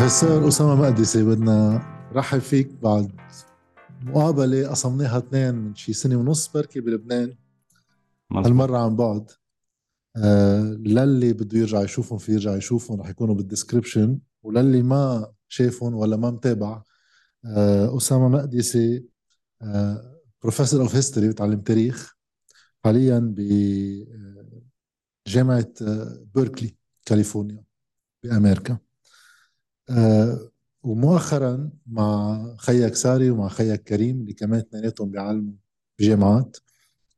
بروفيسور أسامة مقدسي بدنا رحب فيك بعد مقابلة قسمناها اثنين من شي سنة ونص بركي بلبنان. هالمرة عن بعد. آه للي بده يرجع يشوفهم في يرجع يشوفهم رح يكونوا بال description وللي ما شافهم ولا ما متابع آه أسامة مقدسي آه professor of history بتعلم تاريخ حاليا بجامعة آه، بيركلي كاليفورنيا بأمريكا. آه ومؤخرا مع خيّك ساري ومع خيّك كريم اللي كمان اثنيناتهم بيعلموا بجامعات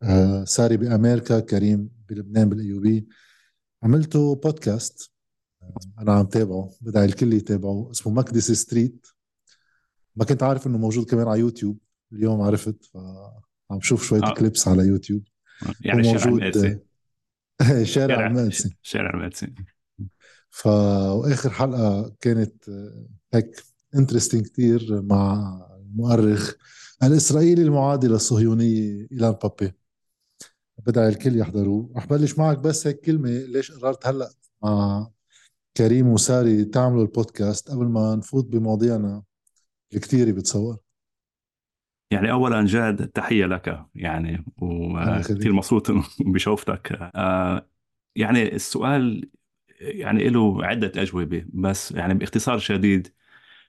آه ساري بأمريكا كريم بلبنان بال AUB. عملتوا بودكاست آه أنا عم تابعه بدعي الكل يتابعه اسمه Makdisi Street. ما كنت عارف إنه موجود كمان على يوتيوب اليوم عرفت فعم شوف شوية آه. clips على يوتيوب. يعني شارع المقدسي شارع المقدسي شارع المقدسي ف وآخر حلقة كانت آه، هيك انترستنج كثير مع المؤرخ الإسرائيلي المعادي للصهيونيه إيلان بابي. بدعي الكل يحضروه رح بلش معك بس هيك كلمة ليش قررت هلأ مع كريم وساري تعملوا البودكاست قبل ما نفوت بمواضيعنا الكثيرة بتصور؟ يعني اولا جاد تحية لك يعني وكثير مبسوط بشوفتك. آه، يعني السؤال يعني له عدة أجوبة بس يعني باختصار شديد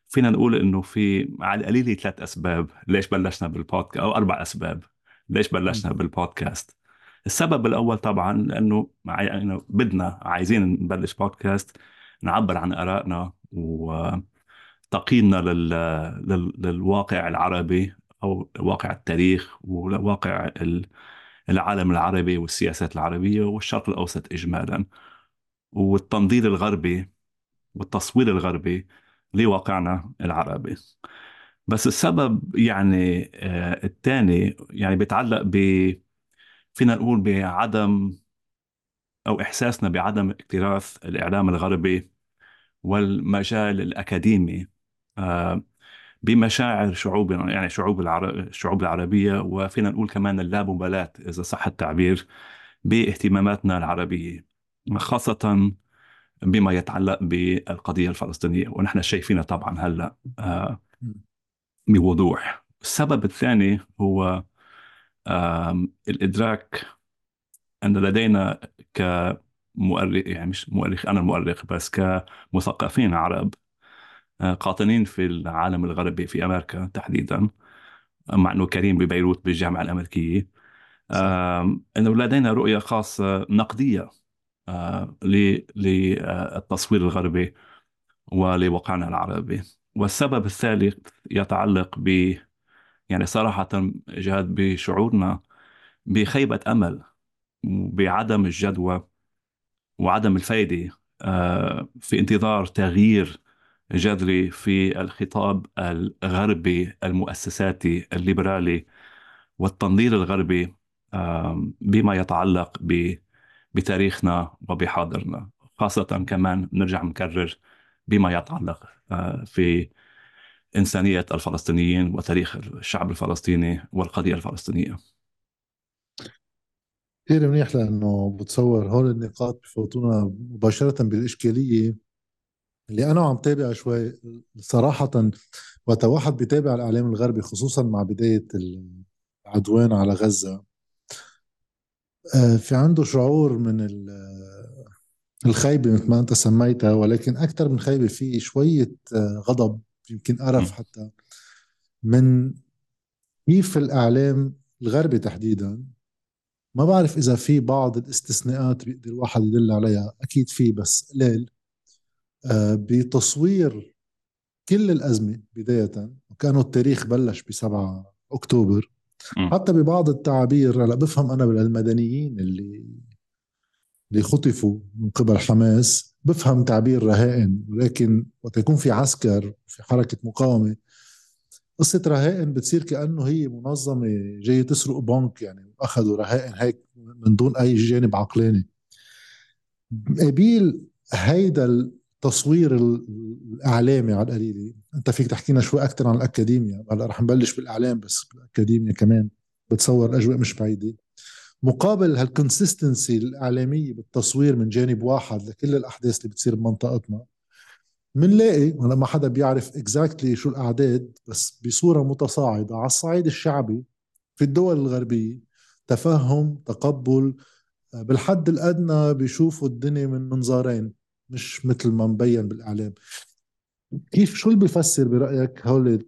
فينا نقول إنه في على القليله ثلاث أسباب. ليش بلشنا بالبودكاست أو أربع أسباب. ليش بلشنا بالبودكاست؟ السبب الأول طبعا لأنه يعني بدنا عايزين نبلش بودكاست نعبر عن آرائنا وتقييمنا لل... لل... للواقع العربي أو واقع التاريخ وواقع العالم العربي والسياسات العربية والشرق الأوسط اجمالا. والتنظير الغربي والتصوير الغربي لواقعنا العربي. بس السبب يعني آه الثاني يعني بيتعلق ب فينا نقول بعدم أو إحساسنا بعدم اكتراث الإعلام الغربي والمجال الأكاديمي آه بمشاعر شعوبنا يعني شعوب الشعوب العربية وفينا نقول كمان اللامبالاة إذا صح التعبير باهتماماتنا العربية. خاصة بما يتعلق بالقضية الفلسطينية ونحن شايفينها طبعا هلأ آه، بوضوح. السبب الثاني هو الإدراك أن لدينا كمؤرخ يعني مش مؤرخ أنا المؤرخ بس كمثقفين عرب آه، قاطنين في العالم الغربي في أمريكا تحديدا مع أنه كريم ببيروت بالجامعة الأمريكية. أنه لدينا رؤية خاصة نقدية للتصوير الغربي ولواقعنا العربي. والسبب الثالث يتعلق ب يعني صراحة جهاد بشعورنا بخيبة أمل بعدم الجدوى وعدم الفائدة آه، في انتظار تغيير جذري في الخطاب الغربي المؤسساتي الليبرالي والتنظير الغربي بما يتعلق ب بتاريخنا وبحاضرنا خاصة كمان نرجع نكرر بما يتعلق آه، في إنسانية الفلسطينيين وتاريخ الشعب الفلسطيني والقضية الفلسطينية. كثير منيح لأنه بتصور هول النقاط بفوتونا مباشرة بالإشكالية اللي أنا عم تابع شوي صراحة وقت واحد بيتابع الإعلام الغربي خصوصا مع بداية العدوان على غزة. في عنده شعور من الخيبة مثل ما أنت سميتها ولكن أكثر من خيبة في شوية آه، غضب يمكن قرف حتى من كيف الإعلام الغربي تحديدا. ما بعرف إذا في بعض الاستثناءات بيقدر الواحد يدل عليها أكيد في بس قليل. آه، بتصوير كل الأزمة بداية وكانوا التاريخ بلش ب 7 أكتوبر حتى ببعض التعابير هلا بفهم أنا بالمدنيين اللي اللي خطفوا من قبل حماس بفهم تعبير رهائن ولكن وقت يكون في عسكر في حركة مقاومة قصة رهائن بتصير كأنه هي منظمة جاية تسرق بنك يعني أخذوا رهائن هيك من دون أي جانب عقلاني. قبيل هيدا التصوير الإعلامي على القليله أنت فيك تحكينا شوي أكثر عن الاكاديميا هلأ رح نبلش بالإعلام بس بالاكاديميا كمان بتصور الاجواء مش بعيدة. مقابل هال consistency الإعلامية بالتصوير من جانب واحد لكل الأحداث اللي بتصير بمنطقتنا بنلاقي ما حدا بيعرف exactly شو الأعداد بس بصورة متصاعدة على الصعيد الشعبي في الدول الغربية تفهم تقبل بالحد الأدنى بيشوفوا الدنيا من منظارين مش مثل ما مبين بالإعلام. كيف شو اللي بيفسر برأيك هول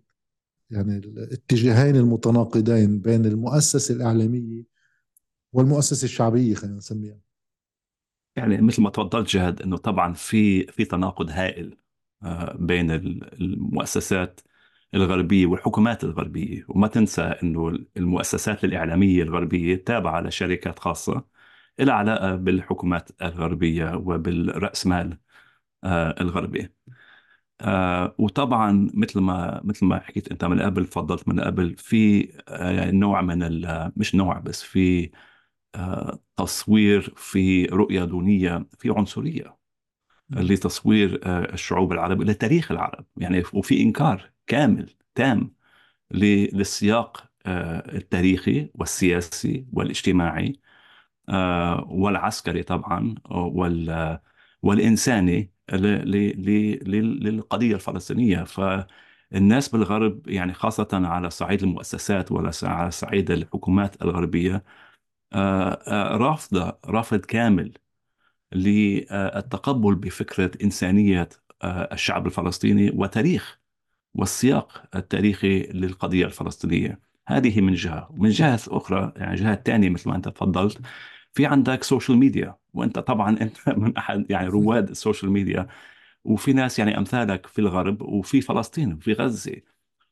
يعني الاتجاهين المتناقضين بين المؤسسة الإعلامية والمؤسسة الشعبية خلينا نسميها؟ يعني مثل ما تفضلت جهد إنه طبعا في في تناقض هائل آه، بين المؤسسات الغربية والحكومات الغربية. وما تنسى أنه المؤسسات الإعلامية الغربية تابعة لشركات خاصة. لها علاقة بالحكومات الغربية وبالرأسمال آه، الغربي. آه، وطبعا مثل ما مثل ما حكيت أنت من قبل فضلت من قبل في نوع من مش نوع بس في تصوير في رؤية دونية في عنصرية لتصوير آه، الشعوب العربية لتاريخ العرب. يعني وفي إنكار كامل تام للسياق آه، التاريخي والسياسي والاجتماعي. آه، والعسكري طبعا والإنساني للقضية الفلسطينية. فالناس بالغرب يعني خاصة على صعيد المؤسسات ولا على صعيد الحكومات الغربية رافضة رافض كامل للتقبل بفكرة إنسانية آه، الشعب الفلسطيني وتاريخ والسياق التاريخي للقضية الفلسطينية. هذه من جهة. ومن جهة أخرى يعني جهة ثانية مثل ما أنت تفضلت في عندك social media وأنت طبعا أنت من أحد يعني رواد ال social media وفي ناس يعني أمثالك في الغرب وفي فلسطين وفي غزة.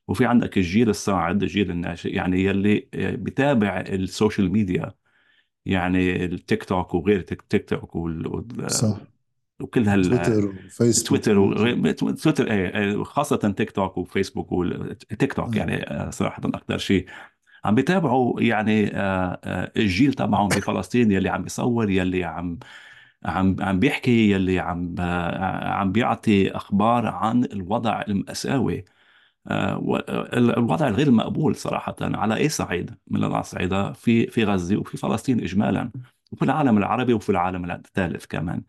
وفي عندك الجيل الصاعد الجيل الناشئ يعني يلي بتابع ال social media يعني التيك توك وغير تيك توك وال... صح. وكل هال تويتر وفيسبوك تويتر و... تويتر إيه, خاصة تيك توك وفيسبوك والتيك توك يعني آه، صراحة أكثر شيء. عم بيتابعوا يعني آه، آه، الجيل تبعهم بفلسطين يلي عم بيصور يلي عم عم عم بيحكي يلي عم عم بيعطي أخبار عن الوضع المأساوي. الوضع الغير مقبول صراحة على أي صعيد من الأصعدة في في غزة وفي فلسطين إجمالا وفي العالم العربي وفي العالم الثالث كمان.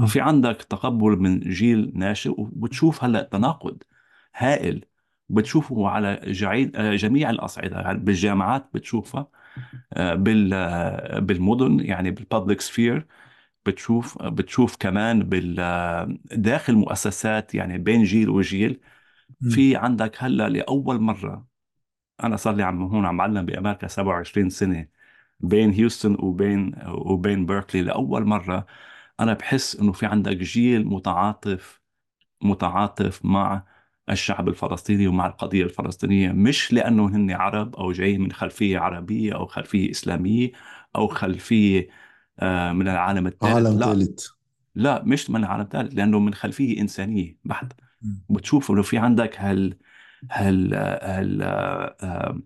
ففي عندك تقبل من جيل ناشئ وبتشوف هلأ تناقض هائل بتشوفه على جميع الأصعدة يعني بالجامعات بتشوفها آه، بالمدن يعني بالببليك سفير بتشوف بتشوف كمان داخل مؤسسات يعني بين جيل وجيل. في عندك هلأ لأول مرة أنا صار لي عم هون عم بعلم بأمريكا 27 سنة بين هيوستن وبين وبين بيركلي لأول مرة أنا بحس إنه في عندك جيل متعاطف متعاطف مع الشعب الفلسطيني ومع القضية الفلسطينية مش لأنه هن عرب أو جاي من خلفية عربية أو خلفية إسلامية أو خلفية آه، من العالم الثالث عالم لا. ثالث. لا مش من العالم الثالث لأنه من خلفية إنسانية بحت بتشوف إنه في عندك هال هال هال آه،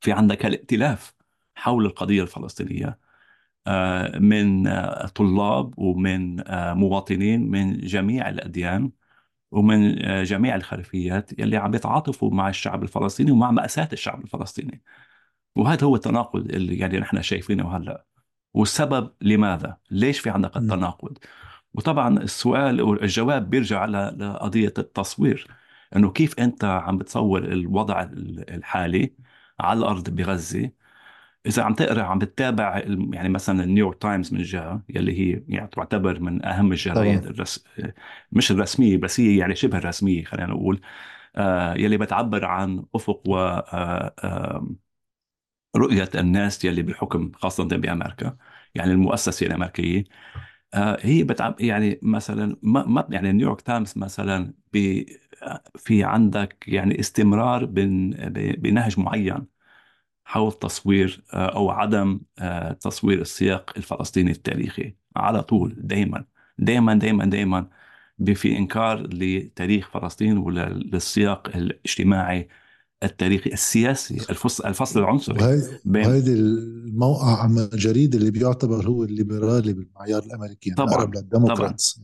في عندك هالائتلاف حول القضية الفلسطينية آه، من آه، طلاب ومن مواطنين من جميع الأديان. ومن جميع الخلفيات يلي عم يتعاطفوا مع الشعب الفلسطيني ومع مأساة الشعب الفلسطيني. وهذا هو التناقض اللي يعني نحن شايفينه هلأ. والسبب لماذا؟ ليش في عندك التناقض؟ وطبعا السؤال والجواب بيرجع لقضية التصوير. إنه كيف أنت عم بتصور الوضع الحالي على الأرض بغزة؟ إذا عم تقرأ عم بتتابع يعني مثلا النيويورك تايمز من جهة يلي هي يعني تعتبر من أهم الجرايد الرس... مش الرسمية بس هي يعني شبه رسميه خلينا نقول. آه يلي بتعبر عن أفق و آه آه رؤية الناس يلي بالحكم خاصة بأمريكا يعني المؤسسة الأمريكية. آه، هي بتعب يعني مثلا ما ما يعني نيويورك تايمز مثلا في عندك يعني استمرار بنهج معين. حول تصوير آه، أو عدم آه، تصوير السياق الفلسطيني التاريخي. على طول دائما دائما دائما دائما في إنكار لتاريخ فلسطين وللسياق الاجتماعي التاريخي السياسي الفصل الفصل العنصري وهي بين وهيدي الموقع الجريد اللي بيعتبر هو الليبرالي بالمعيار الأمريكي يعني طبعا اقرب للديمقراطس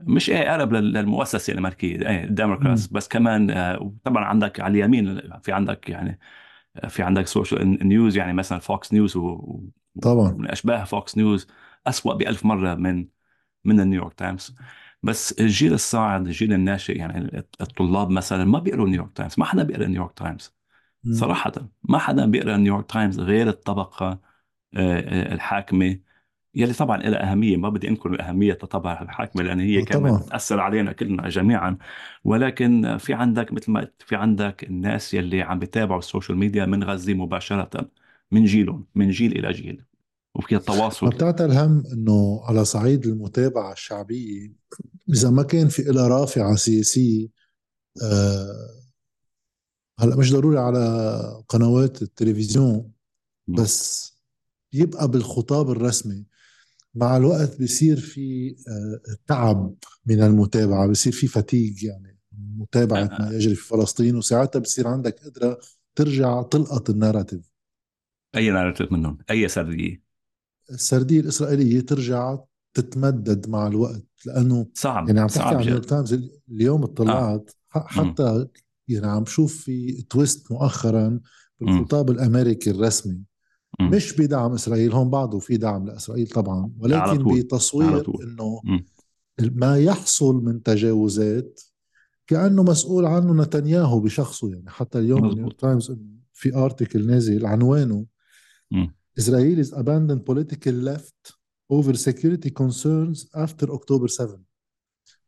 مش إيه اقرب للمؤسسه الأمريكية إيه الديمقراطس بس كمان آه، طبعا عندك على اليمين في عندك يعني في عندك social news يعني مثلا فوكس نيوز و طبعا. من أشباه فوكس نيوز اسوء بألف مرة من من النيويورك تايمز بس الجيل الصاعد الجيل الناشئ يعني الطلاب مثلا ما بيقروا نيويورك تايمز ما حدا بيقرأ نيويورك تايمز صراحة. ما حدا بيقرأ نيويورك تايمز غير الطبقة آه، آه، الحاكمة يلي طبعا لها أهمية ما بدي أنكر أهمية الطبقة الحاكمة لأن هي كمان تأثر علينا كلنا جميعا. ولكن في عندك مثل ما في عندك الناس يلي عم بيتابعوا ال social media من غزة مباشرة من جيلهم من جيل إلى جيل. وفي التواصل. بتعطي الهم إنه على صعيد المتابعة الشعبية إذا ما كان في لها رافعة سياسية آه هلأ مش ضروري على قنوات التلفزيون بس يبقى بالخطاب الرسمي مع الوقت بصير في آه، تعب من المتابعة بصير في fatigue يعني متابعة ما يجري في فلسطين وساعتها بصير عندك قدرة ترجع تلقط ال narrative. أي narrative منهم؟ أي سردية؟ السردية الإسرائيلية ترجع تتمدد مع الوقت لأنه صعب يعني عم تحكي عن نيويورك تايمز اليوم اطلعت آه. حتى يعني عم شوف في twist مؤخرا بالخطاب الأمريكي الرسمي. مش بدعم إسرائيل هون بعده في دعم لإسرائيل طبعا ولكن بتصوير إنه ما يحصل من تجاوزات كأنه مسؤول عنه نتنياهو بشخصه يعني حتى اليوم نيويورك تايمز في ارتكل نازل عنوانه. Israelis abandoned political left over security concerns after October 7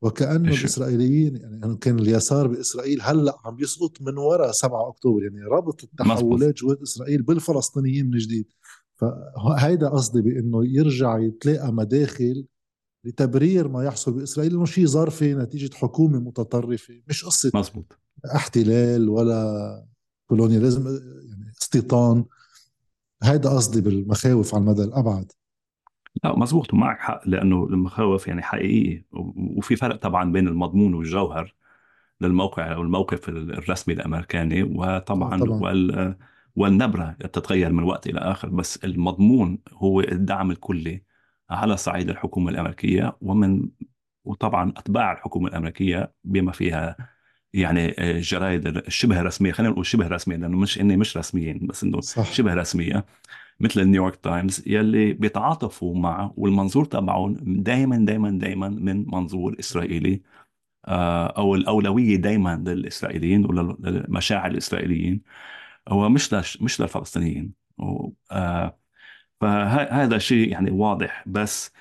وكأنه الإسرائيليين يعني كان اليسار بإسرائيل هلأ عم يسقط من وراء 7 أكتوبر يعني ربط التحولات جوات إسرائيل بالفلسطينيين من جديد. فهيدا قصدي بإنه يرجع يتلاقى مداخل لتبرير ما يحصل بإسرائيل إنه شيء ظرفي نتيجة حكومة متطرفة. مش قصة مزبوط. احتلال ولا كولونياليزم يعني استيطان. هيدا قصدي بالمخاوف على المدى الأبعد. لا مزبوط ومعك حق لأنه المخاوف يعني حقيقية وفي فرق طبعا بين المضمون والجوهر للموقع أو الموقف الرسمي الأمريكاني وطبعا طبعا. وال والنبرة تتغير من وقت إلى آخر بس المضمون هو الدعم الكلي على صعيد الحكومة الأمريكية ومن وطبعا أتباع الحكومة الأمريكية بما فيها يعني الجرايد الشبه رسمية خلينا نقول شبه رسمية لأنه مش إني مش رسميين بس إنه صح. شبه رسمية مثل النيويورك تايمز يلي بيتعاطفوا معه والمنظور تبعهم دائما دائما دائما من منظور إسرائيلي آه، أو الأولوية دائما للإسرائيليين وللمشاعر الإسرائيليين. هو مش مش للفلسطينيين. آه، فهذا شيء يعني واضح. بس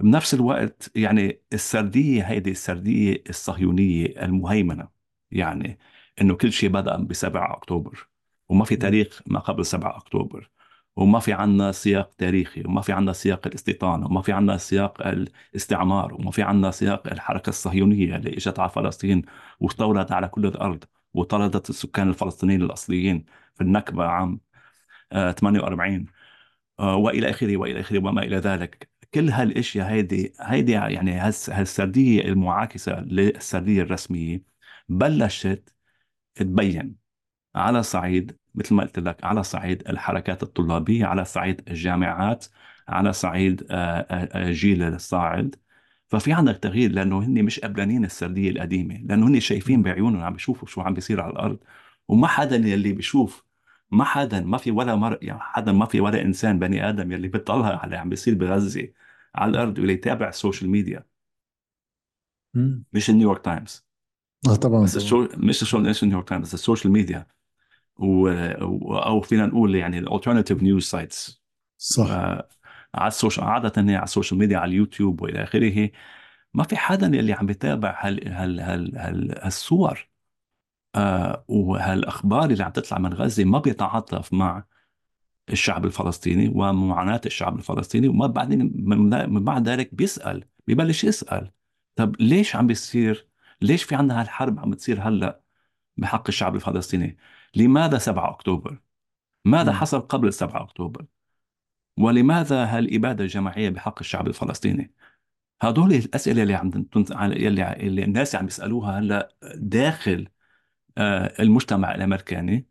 بنفس الوقت يعني السردية هيدي السردية الصهيونية المهيمنة. يعني إنه كل شيء بدأ ب 7 أكتوبر وما في تاريخ ما قبل 7 أكتوبر. وما في عنا سياق تاريخي وما في عنا سياق الاستيطان وما في عنا سياق الاستعمار وما في عنا سياق الحركة الصهيونية اللي إجت على فلسطين واستولت على كل الأرض وطردت السكان الفلسطينيين الأصليين في النكبة عام 48 آه، آه، وإلى آخره وإلى آخره وما إلى ذلك. كل هالأشياء هيدي هيدي يعني هالسردية المعاكسة للسردية الرسمية بلشت تبين على صعيد مثل ما قلت لك على صعيد الحركات الطلابية على صعيد الجامعات على صعيد آه، آه، آه، جيل الصاعد. ففي عندك تغيير لأنه هن مش قبلانين السردية القديمة لأنه هن شايفين بعيونهم عم بيشوفوا شو عم بيصير على الأرض. وما حدا يلي بيشوف ما حدا ما في ولا مر يعني حدا ما في ولا إنسان بني آدم يلي بيطلع على اللي عم بيصير بغزة على الأرض واللي يتابع ال social media مش النيويورك تايمز. آه طبعا بس الشو مش الشو نيويورك تايمز بس ال social media و... أو فينا نقول يعني ال alternative news sites صح. على ال social عادة هي على ال social media على اليوتيوب وإلى آخره. ما في حدا اللي عم بيتابع هال هال هال هال هالصور. آه وهالأخبار اللي عم تطلع من غزة ما بيتعاطف مع الشعب الفلسطيني ومعاناة الشعب الفلسطيني وما بعدين من بعد ذلك بيسأل ببلش يسأل. طب ليش عم بيصير؟ ليش في عندنا هالحرب عم بتصير هلأ؟ بحق الشعب الفلسطيني لماذا 7 أكتوبر؟ ماذا حصل قبل 7 أكتوبر؟ ولماذا هالإبادة الجماعية بحق الشعب الفلسطيني؟ هدول الأسئلة اللي عم يلي اللي الناس عم يسألوها هلا داخل آه، المجتمع الأمريكاني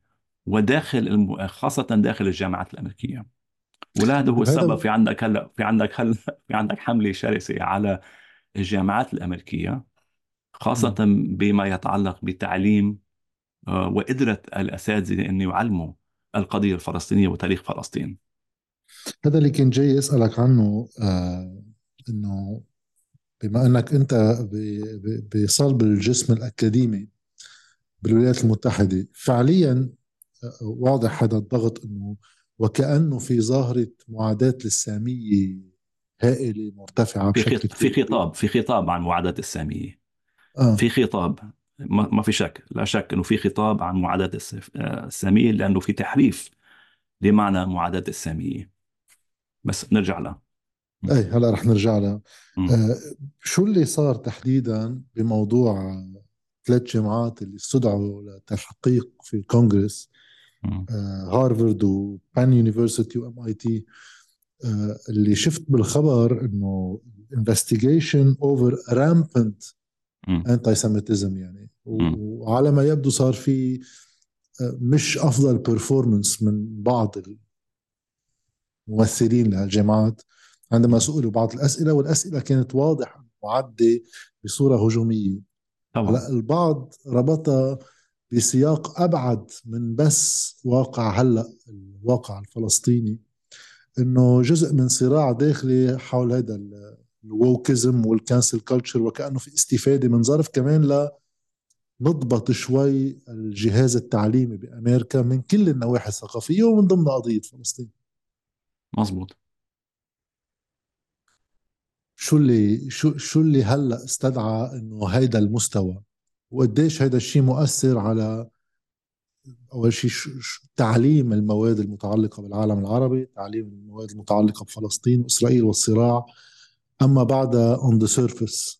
وداخل خاصة داخل الجامعات الأمريكية وهذا هو السبب في عندك هلا في عندك هلا في عندك حملة شرسة على الجامعات الأمريكية خاصة بما يتعلق بتعليم آه، وقدرة الأساتذة أن يعلموا القضية الفلسطينية وتاريخ فلسطين. هذا اللي كان جاي أسألك عنه آه إنه بما إنك أنت بصلب الجسم الأكاديمي بالولايات المتحدة فعليا واضح هذا الضغط إنه وكأنه في ظاهرة معاداة للسامية هائلة مرتفعة في بشكل في خطاب في خطاب عن معاداة السامية. آه. في خطاب. ما في شك لا شك إنه في خطاب عن معاداة السامية لأنه في تحريف لمعنى معاداة السامية. بس نرجع لها أي هلا رح نرجع لها آه شو اللي صار تحديدا بموضوع ثلاث جامعات اللي استدعوا لتحقيق في الكونغرس؟ آه هارفارد و Penn University و MIT اللي شفت بالخبر إنه investigation over rampant antisemitism يعني. وعلى ما يبدو صار في آه، مش أفضل performance من بعض الممثلين لهالجامعات. عندما سئلوا بعض الأسئلة والأسئلة كانت واضحة معدة بصورة هجومية. طبعا. هلأ البعض ربطها بسياق أبعد من بس واقع هلأ الواقع الفلسطيني إنه جزء من صراع داخلي حول هذا ال wokeism وال cancel culture وكأنه في استفادة من ظرف كمان ل نضبط شوي الجهاز التعليمي بأمريكا من كل النواحي الثقافية ومن ضمن قضية فلسطين. مزبوط شو اللي شو شو اللي هلأ استدعى إنه هيدا المستوى؟ وقديش هيدا الشيء مؤثر على أول شيء تعليم المواد المتعلقة بالعالم العربي تعليم المواد المتعلقة بفلسطين وإسرائيل والصراع. أما بعدها on the surface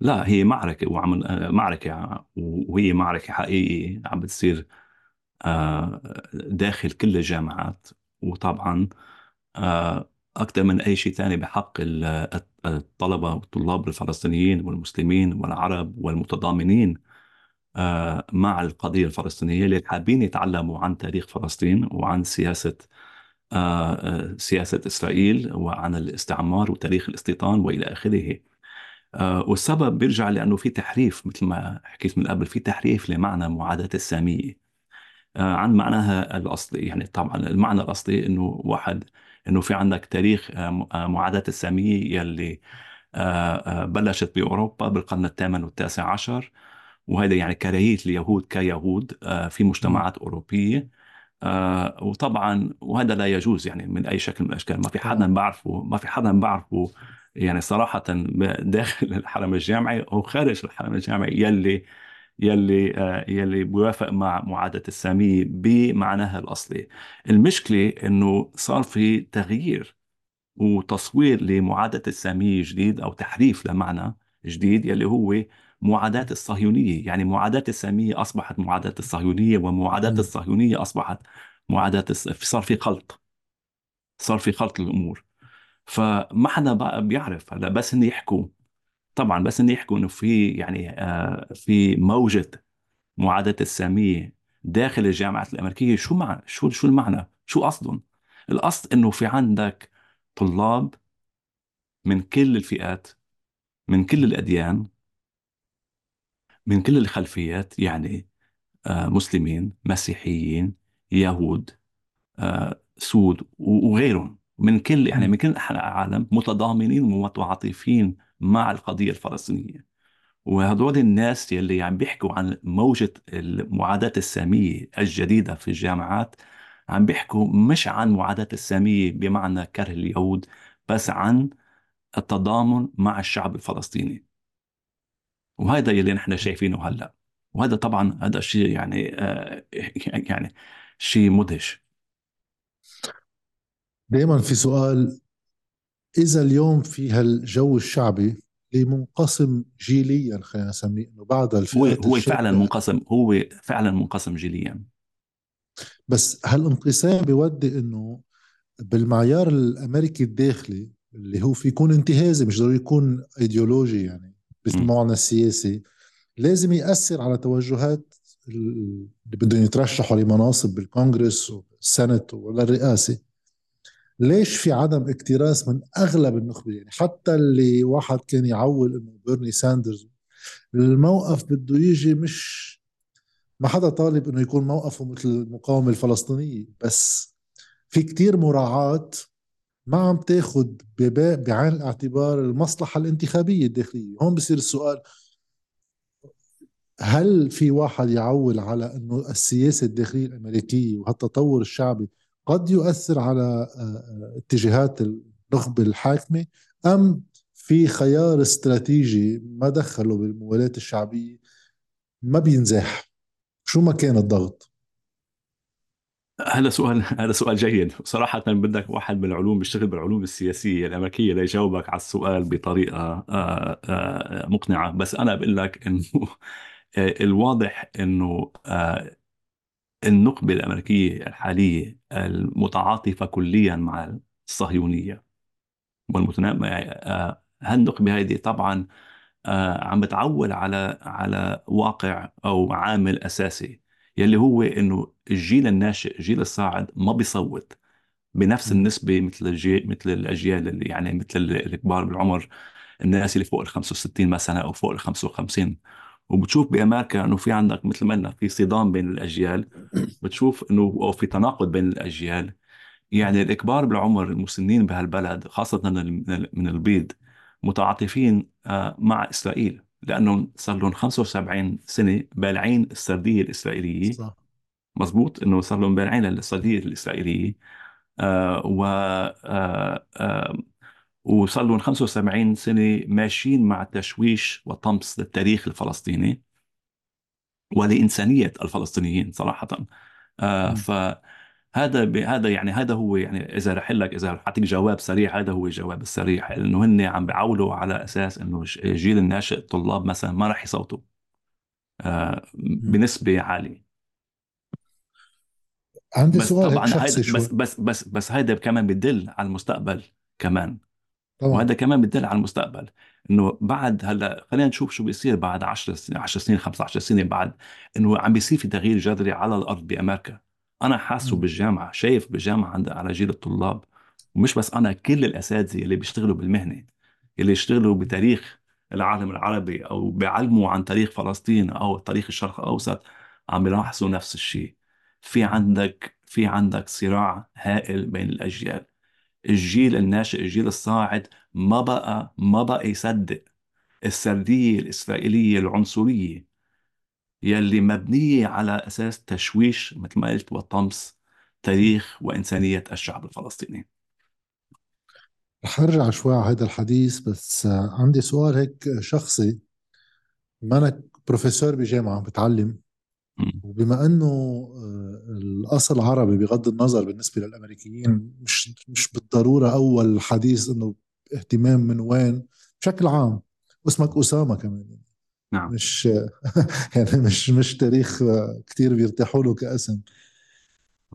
لا هي معركة وعم معركة وهي معركة حقيقية عم بتصير آه، داخل كل الجامعات وطبعا آه، أكثر من أي شيء ثاني بحق الطلبة والطلاب الفلسطينيين والمسلمين والعرب والمتضامنين آه، مع القضية الفلسطينية اللي حابين يتعلموا عن تاريخ فلسطين وعن سياسة آه، آه، سياسة إسرائيل وعن الاستعمار وتاريخ الاستيطان وإلى آخره. والسبب بيرجع لأنه في تحريف مثل ما حكيت من قبل في تحريف لمعنى معاداة السامية. عن معناها الأصلي يعني طبعا المعنى الأصلي إنه واحد إنه في عندك تاريخ آه، آه، معاداة السامية يلي آه، بلشت بأوروبا بالقرن الثامن والتاسع عشر. وهذا يعني كراهيه اليهود كيهود في مجتمعات أوروبية. وطبعا وهذا لا يجوز يعني من أي شكل من الأشكال. ما في حدا بعرفه ما في حدا بعرفه يعني صراحة داخل الحرم الجامعي أو خارج الحرم الجامعي يلي يلي آه، يلي بيوافق مع معاداة السامية بمعناها الأصلي. المشكلة أنه صار في تغيير وتصوير لمعاداة السامية جديد أو تحريف لمعنى جديد يلي هو معاداة الصهيونية. يعني معاداة السامية أصبحت معاداة الصهيونية ومعاداة الصهيونية أصبحت معاداة صار في خلط. صار في خلط الأمور فما حدا بقى بيعرف هلا بس هن يحكوا طبعا بس ان يحكوا إنه في يعني آه في موجة معاداة السامية داخل الجامعات الأمريكية شو مع شو شو المعنى؟ شو قصدهم؟ القصد إنه في عندك طلاب من كل الفئات من كل الأديان من كل الخلفيات يعني آه مسلمين مسيحيين يهود آه سود وغيرهم من كل يعني من كل العالم متضامنين ومتعاطفين مع القضية الفلسطينية. وهدول الناس يلي عم بيحكوا عن موجة المعاداة السامية الجديدة في الجامعات عم بيحكوا مش عن معاداة السامية بمعنى كره اليهود بس عن التضامن مع الشعب الفلسطيني. وهذا يلي نحن شايفينه هلأ. وهذا طبعا هذا شيء يعني آه يعني شيء مدهش. دائما في سؤال إذا اليوم في هالجو الشعبي اللي منقسم جيليا خلينا نسميه إنه بعد هو هو فعلا منقسم هو فعلا منقسم جيليا. بس هالانقسام بيودي إنه بالمعيار الأمريكي الداخلي اللي هو في يكون انتهازي مش ضروري يكون إيديولوجي يعني بالمعنى السياسي لازم يأثر على توجهات اللي بدهم يترشحوا لمناصب بالكونغرس وال Senate ولا الرئاسة. ليش في عدم اكتراث من أغلب النخبه يعني حتى اللي واحد كان يعول إنه بيرني ساندرز الموقف بده يجي مش ما حدا طالب إنه يكون موقفه مثل المقاومة الفلسطينية بس في كتير مراعاة ما عم تاخد بعين الاعتبار المصلحة الانتخابية الداخلية. هون بصير السؤال هل في واحد يعول على إنه السياسة الداخلية الأمريكية وهالتطور الشعبي قد يؤثر على آه، آه، اتجاهات النخبة الحاكمة أم في خيار استراتيجي ما دخله بالموالاة الشعبية؟ ما بينزاح. شو ما كان الضغط؟ هذا سؤال هذا سؤال جيد. صراحة بدك واحد بالعلوم بيشتغل بالعلوم السياسية الأمريكية ليجاوبك على السؤال بطريقة آه، مقنعة. بس أنا بقول لك إنه الواضح إنه النخبة الأمريكية الحالية المتعاطفة كليا مع الصهيونية والمتناقضة هالنخبة هذه طبعا عم بتعول على على واقع أو عامل أساسي يلي هو إنه الجيل الناشئ الجيل الصاعد ما بيصوت بنفس النسبة مثل الجيل مثل الأجيال اللي يعني مثل الكبار بالعمر الناس اللي فوق ال 65 مثلا أو فوق ال 55 وبتشوف بامريكا إنه في عندك مثل ما قلنا في صدام بين الأجيال بتشوف إنه أو في تناقض بين الأجيال. يعني الكبار بالعمر المسنين بهالبلد خاصة من البيض متعاطفين آه، مع إسرائيل لأنهم صار لهم 75 سنة بالعين السردية الإسرائيلية. صح. مزبوط؟ إنه صار لهم بالعين السردية الإسرائيلية. آه و آه آه وصار لهم 75 سنة ماشيين مع تشويش وطمس للتاريخ الفلسطيني ولإنسانية الفلسطينيين صراحة. آه ف هذا هذا يعني هذا هو يعني إذا رح لك إذا رح أعطيك جواب سريع هذا هو الجواب السريع انه هن عم بيعولوا على أساس إنه الجيل الناشئ الطلاب مثلا ما رح يصوتوا. آه بنسبة عالية. عندي بس سؤال طبعا هيدا بس بس بس بس هيدا كمان بدل على المستقبل كمان. طبعا. وهذا كمان بدل على المستقبل إنه بعد هلأ خلينا نشوف شو بيصير بعد 10 سنين 10 سنين 15 سنة بعد إنه عم بيصير في تغيير جذري على الأرض بأمريكا. أنا حاسه بالجامعة شايف بالجامعة عند على جيل الطلاب. ومش بس أنا كل الأساتذة اللي بيشتغلوا بالمهنة اللي يشتغلوا بتاريخ العالم العربي أو بيعلموا عن تاريخ فلسطين أو تاريخ الشرق الأوسط عم بيلاحظوا نفس الشيء. في عندك في عندك صراع هائل بين الأجيال. الجيل الناشئ الجيل الصاعد ما بقى ما بقى يصدق. السردية الإسرائيلية العنصرية يلي مبنية على أساس تشويش مثل ما قلت وطمس تاريخ وإنسانية الشعب الفلسطيني. رح ارجع شوي على هذا الحديث بس عندي سؤال هيك شخصي. بما انك بروفيسور بجامعة بتعلم. وبما إنه آه، الأصل عربي بغض النظر بالنسبة للأمريكيين مش مش بالضرورة أول حديث إنه اهتمام من وين بشكل عام واسمك اسامه كمان نعم. مش يعني مش مش تاريخ كثير بيرتاحوا له كاسم.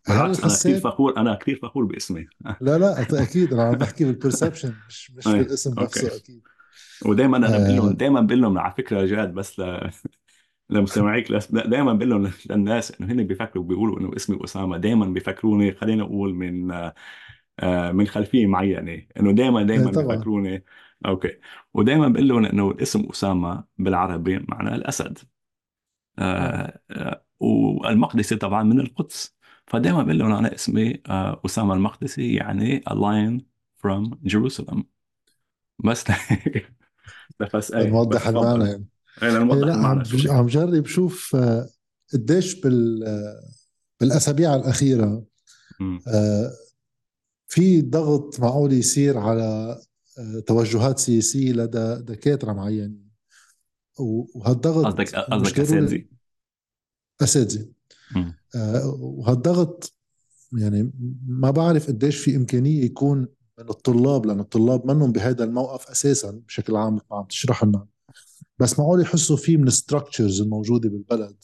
هل أنا كثير فخور أنا كثير فخور باسمي. لا لا أكيد أنا عم بحكي بالبرسبشن مش مش بالاسم نفسه أكيد. ودائما أنا بقول لهم آه. دائما بقول لهم على فكرة جاد بس ل... لمستمعيك دائما بقول لهم للناس إنه هن بيفكروا بيقولوا إنه اسمي اسامه دائما بيفكروني خلينا نقول من آه، من خلفية معينة. إنه دائما دائما إيه، بيفكروني. أوكي. ودائما بقول لهم إنه الاسم اسامه بالعربي معناه الأسد. آه. آه والمقدسي طبعا من القدس. فدائما بقول لهم أنا اسمي آه اسامه المقدسي يعني a lion from Jerusalem. بس بس إيه نوضح المعنى. نوضح إيه، المعنى عم جرب شوف آه، قديش بال آه، بالأسابيع الأخيرة آه في ضغط معقول يصير على توجهات سياسية لدى دكاترة معينين وهالضغط قصدك قصدك أساتذة. أساتذة. وهالضغط يعني ما بعرف قديش في إمكانية يكون من الطلاب لأن الطلاب منهم بهذا الموقف أساسا بشكل عام عم تشرح لنا. بس معقول يحسوا فيه من ال structures الموجودة بالبلد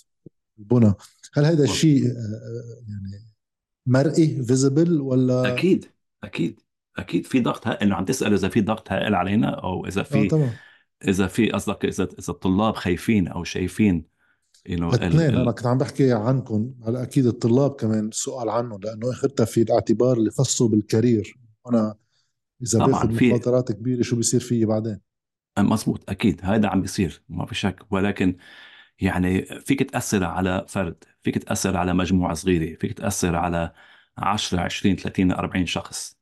البنى هل هذا الشيء آه، آه، يعني مرئي visible ولا؟ أكيد أكيد أكيد في ضغط هائل. إنه عم تسأل إذا في ضغط هائل علينا أو إذا في آه طبعا. إذا في قصدك إذا إذا الطلاب خايفين أو شايفين انه الاثنين أنا كنت عم بحكي عنكم. هلا أكيد الطلاب كمان السؤال عنه لأنه اخذتها في الاعتبار اللي خصه بالكارير. أنا إذا باخذ مخاطرات كبيرة شو بيصير فيي بعدين؟ آه، مزبوط أكيد. هذا عم بيصير ما في شك. ولكن يعني فيك تأثر على فرد فيك تأثر على مجموعة صغيرة فيك تأثر على 10 20 30 40 شخص.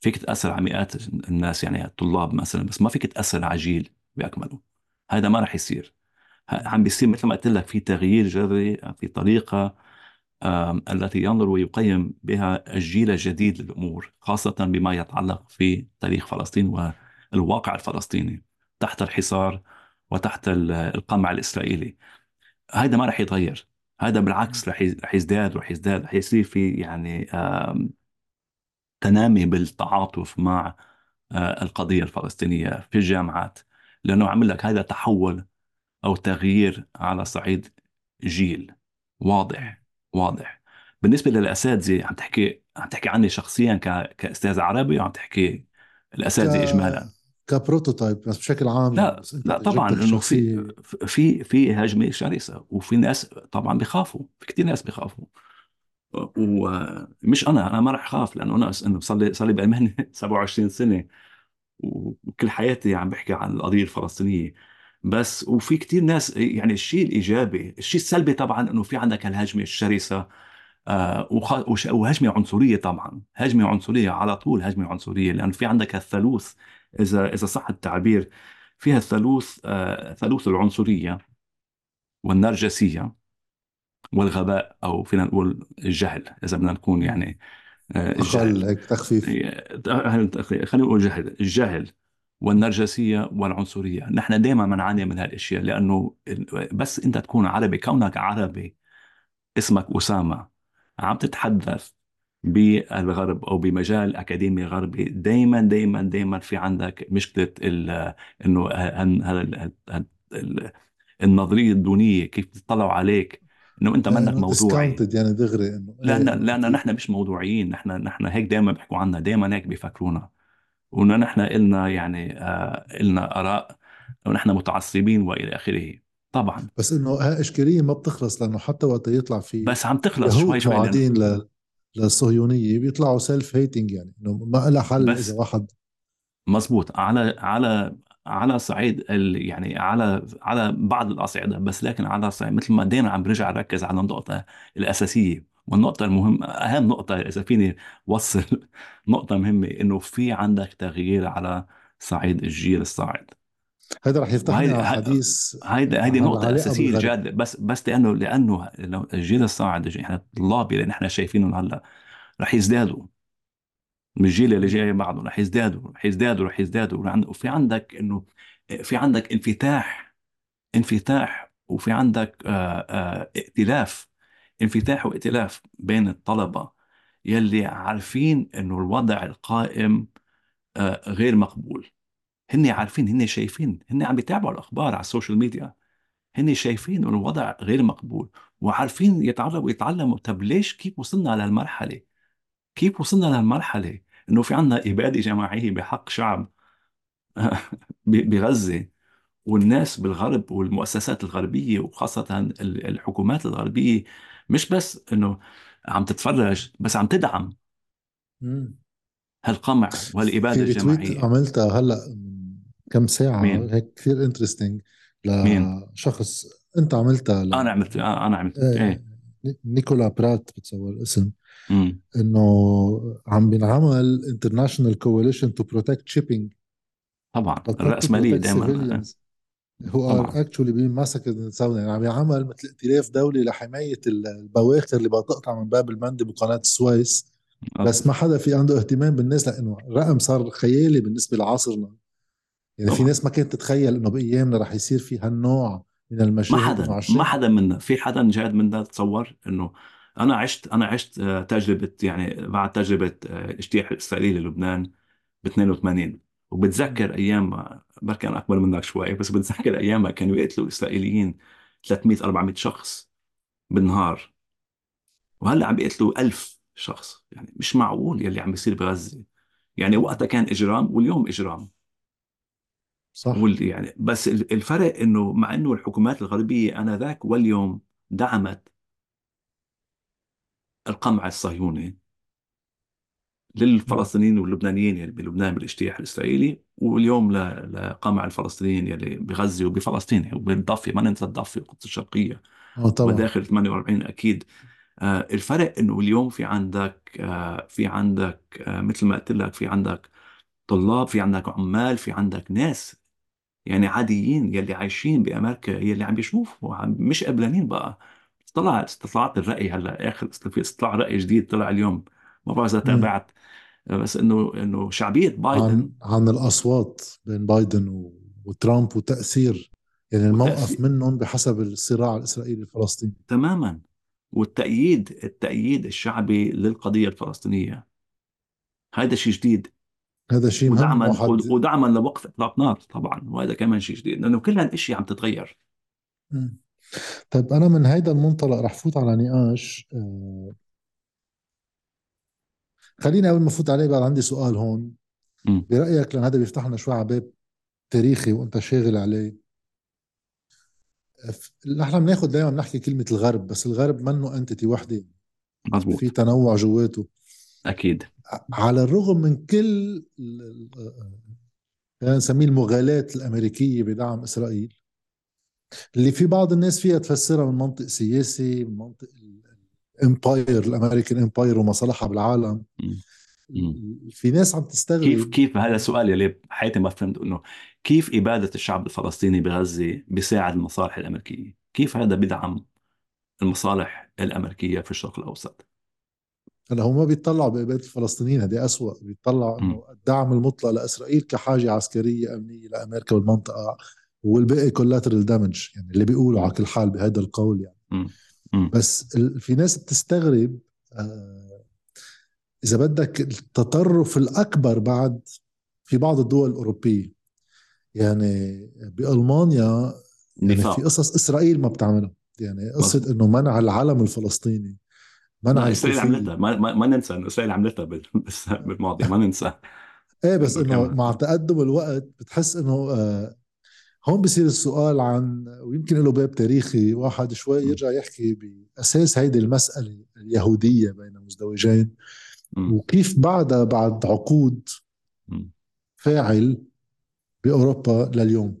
فيك تأثر على مئات الناس يعني الطلاب مثلا بس ما فيك تأثر على جيل بأكمله. هذا ما راح يصير. عم بيصير مثل ما قلت لك في تغيير جذري في طريقة التي ينظر ويقيم بها الجيل الجديد للأمور خاصة بما يتعلق في تاريخ فلسطين والواقع الفلسطيني. تحت الحصار وتحت القمع الإسرائيلي. هذا ما راح يتغير. هذا بالعكس رح رح يزداد رح يزداد. رح يصير في يعني تنامي بالتعاطف مع آه، القضية الفلسطينية في الجامعات. لأنه عمل لك هذا تحول أو تغيير على صعيد جيل. واضح واضح. بالنسبة للأساتذة عم تحكي عم تحكي عني شخصيا ك... كأستاذ عربي وعم تحكي الأساتذة ك... كبروتوتايب بس بشكل عام لا لا طبعا انه في في في هجمة شرسة وفي ناس طبعا بيخافوا في كثير ناس بيخافوا ومش أنا أنا ما راح أخاف لأنه أنا إنه صار لي صار لي بالمهنه 27 سنة وكل حياتي عم بحكي عن القضية الفلسطينية. بس وفي كثير ناس يعني الشيء الإيجابي الشيء السلبي طبعا إنه في عندك الهجمه الشرسة آه وهجمة عنصرية طبعا هجمة عنصرية على طول هجمة عنصرية لأنه في عندك الثالوث إذا إذا صح التعبير فيها الثالوث آه ثالوث العنصرية والنرجسية والغباء أو فينا نقول الجهل إذا بدنا نكون يعني آه، الجهل. تخفيف. خلينا نقول جهل. الجهل والنرجسية والعنصرية. نحن دائما بنعاني من هالأشياء لأنه بس أنت تكون عربي كونك عربي اسمك أسامة عم تتحدث بالغرب أو بمجال اكاديمي غربي دائما دائما دائما في عندك مشكلة إنه النظرية الدونية كيف تطلعوا عليك؟ إنه أنت منك موضوعي يعني دغري إنه. لأن إيه، لأن نحن مش موضوعيين. نحن نحن هيك دائما بيحكوا عنا دائما هيك بيفكرونا. وإنه نحن إلنا يعني آه إلنا آراء ونحن متعصبين وإلى آخره. طبعا. بس إنه إشكالية ما بتخلص لأنه حتى وقت يطلع في بس عم تخلص شوي شوي للصهيونية بيطلعوا self-hating يعني إنه ما لها حل إذا واحد. مزبوط. على على على صعيد ال يعني على على بعض الأصعدة بس لكن على صعيد مثل ما دائما عم برجع اركز على النقطة الأساسية. والنقطة المهمه أهم نقطة إذا فيني وصل نقطة مهمة إنه في عندك تغيير على صعيد الجيل الصاعد. هذا رح يفتحنا على حديث هيدي هيدي نقطة أساسية جادة. بس بس لأنه لأنه الجيل الصاعد إحنا الطلاب اللي نحن شايفينهم هلأ رح يزدادوا. من الجيل اللي جاي بعده رح يزدادوا رح يزدادوا رح يزدادوا. وفي عندك انه في عندك انفتاح انفتاح وفي عندك آه، آه، ائتلاف. انفتاح وائتلاف بين الطلبة يلي عارفين إنه الوضع القائم آه، غير مقبول. هن عارفين هن شايفين هن عم بيتابعوا الأخبار على السوشيال ميديا. هن شايفين انه الوضع غير مقبول وعارفين يتعرفوا يتعلموا طب ليش كيف وصلنا لهالمرحلة؟ كيف وصلنا لهالمرحلة إنه في عندنا إبادة جماعية بحق شعب بغزة؟ والناس بالغرب والمؤسسات الغربية وخاصة الحكومات الغربية مش بس إنه عم تتفرج بس عم تدعم هالقمع وهالإبادة الجماعية. عملتها هلأ كم ساعة مين؟ هيك كثير interesting لشخص انت عملتها ل... أنا عملت أنا عملت إيه, إيه. نيكولا برات بتصور الاسم إنه عم بينعمل international coalition to protect shipping طبعا الرأسمالية دائما هو or actually بيمسك يعني عم يعمل مثل ائتلاف دولي لحماية البواخر اللي بتقطع من باب المندب وقناه السويس بس ما حدا في عنده اهتمام بالناس لإنه الرقم صار خيالي بالنسبة لعصرنا. يعني طبعا. في ناس ما كانت تتخيل إنه بايامنا رح يصير في هالنوع من المشاهد ما حدا ما حدا منا في حدا جاد منا تصور إنه أنا عشت أنا عشت آه، تجربة يعني بعد تجربة آه، اجتياح الإسرائيلي للبنان ب 82 وبتذكر أيام بركي أنا أكبر منك شوي بس بتذكر أيام كانوا يقتلوا الاسرائيليين 300 400 شخص بالنهار. وهلأ عم بيقتلوا 1000 شخص يعني مش معقول يلي عم بيصير بغزة. يعني وقتها كان إجرام واليوم إجرام. صح. يعني. بس الفرق إنه مع إنه الحكومات الغربية آنذاك واليوم دعمت القمع الصهيوني للفلسطينيين واللبنانيين يلي بلبنان بالاجتياح الإسرائيلي واليوم لقمع الفلسطينيين يلي بغزة وبفلسطين وبالضفه ما ننسى الضفة والقدس الشرقية آه طبعا. وداخل 48 أكيد. آه، الفرق إنه اليوم في عندك آه، في عندك آه، مثل ما قلت لك في عندك طلاب في عندك عمال في عندك ناس يعني عاديين يلي عايشين بأمريكا يلي عم بيشوفوا عم مش قبلانين بقى. طلع استطلاعات الرأي هلأ آخر في استطلاع رأي جديد طلع اليوم ما بعرف اذا تابعت. بس إنه إنه شعبية بايدن عن عن الأصوات بين بايدن و... وترامب وتأثير. يعني الموقف منهم بحسب الصراع الإسرائيلي الفلسطيني. تماما. والتأييد التأييد الشعبي للقضية الفلسطينية. هذا شيء جديد. هذا شيء مهم ودعما ودعما لوقف إطلاق نار طبعا وهذا كمان شيء جديد لأنه كل هالاشياء عم تتغير. طيب أنا من هيدا المنطلق رح فوت على نقاش آه خليني قبل ما افوت عليه بعد عندي سؤال هون. م. برأيك لأن هذا بيفتح لنا شوي على باب تاريخي وأنت شاغل عليه. نحن بناخذ دائما بنحكي كلمة الغرب بس الغرب منه انتيتي وحدة. مزبوط في تنوع جواته. أكيد. على الرغم من كل نسميه المغالاة الأمريكية بدعم إسرائيل اللي في بعض الناس فيها تفسرها من منطق سياسي من منطق الإمباير الأمريكان إمباير ومصالحها بالعالم. في ناس عم تستغرب. كيف كيف هذا السؤال يلي حياتي ما فهمت إنه كيف إبادة الشعب الفلسطيني بغزة بيساعد المصالح الأمريكية؟ كيف هذا بدعم المصالح الأمريكية في الشرق الأوسط؟ هلا هم ما بيطلعوا بإبادة الفلسطينيين هذه أسوأ. بيطلعوا إنه الدعم المطلق لإسرائيل كحاجة عسكرية أمنية لأمريكا والمنطقة والباقي كولاترال دامج يعني اللي بيقولوا على كل حال بهذا القول يعني. بس في ناس بتستغرب آه إذا بدك التطرف الأكبر بعد في بعض الدول الأوروبية. يعني بألمانيا يعني في قصص إسرائيل ما بتعملها. يعني قصة إنه منع العلم الفلسطيني منع إسرائيل عملتها. ما, ما, ما ننسى انه إسرائيل عملتها بالماضي. ما ننسى. إيه بس إنه مع تقدم الوقت بتحس إنه آه هون بصير السؤال عن ويمكن له باب تاريخي واحد شوي يرجع يحكي بأساس هيدي المسألة اليهودية بين مزدوجين وكيف بعدها بعد عقود فاعل بأوروبا لليوم؟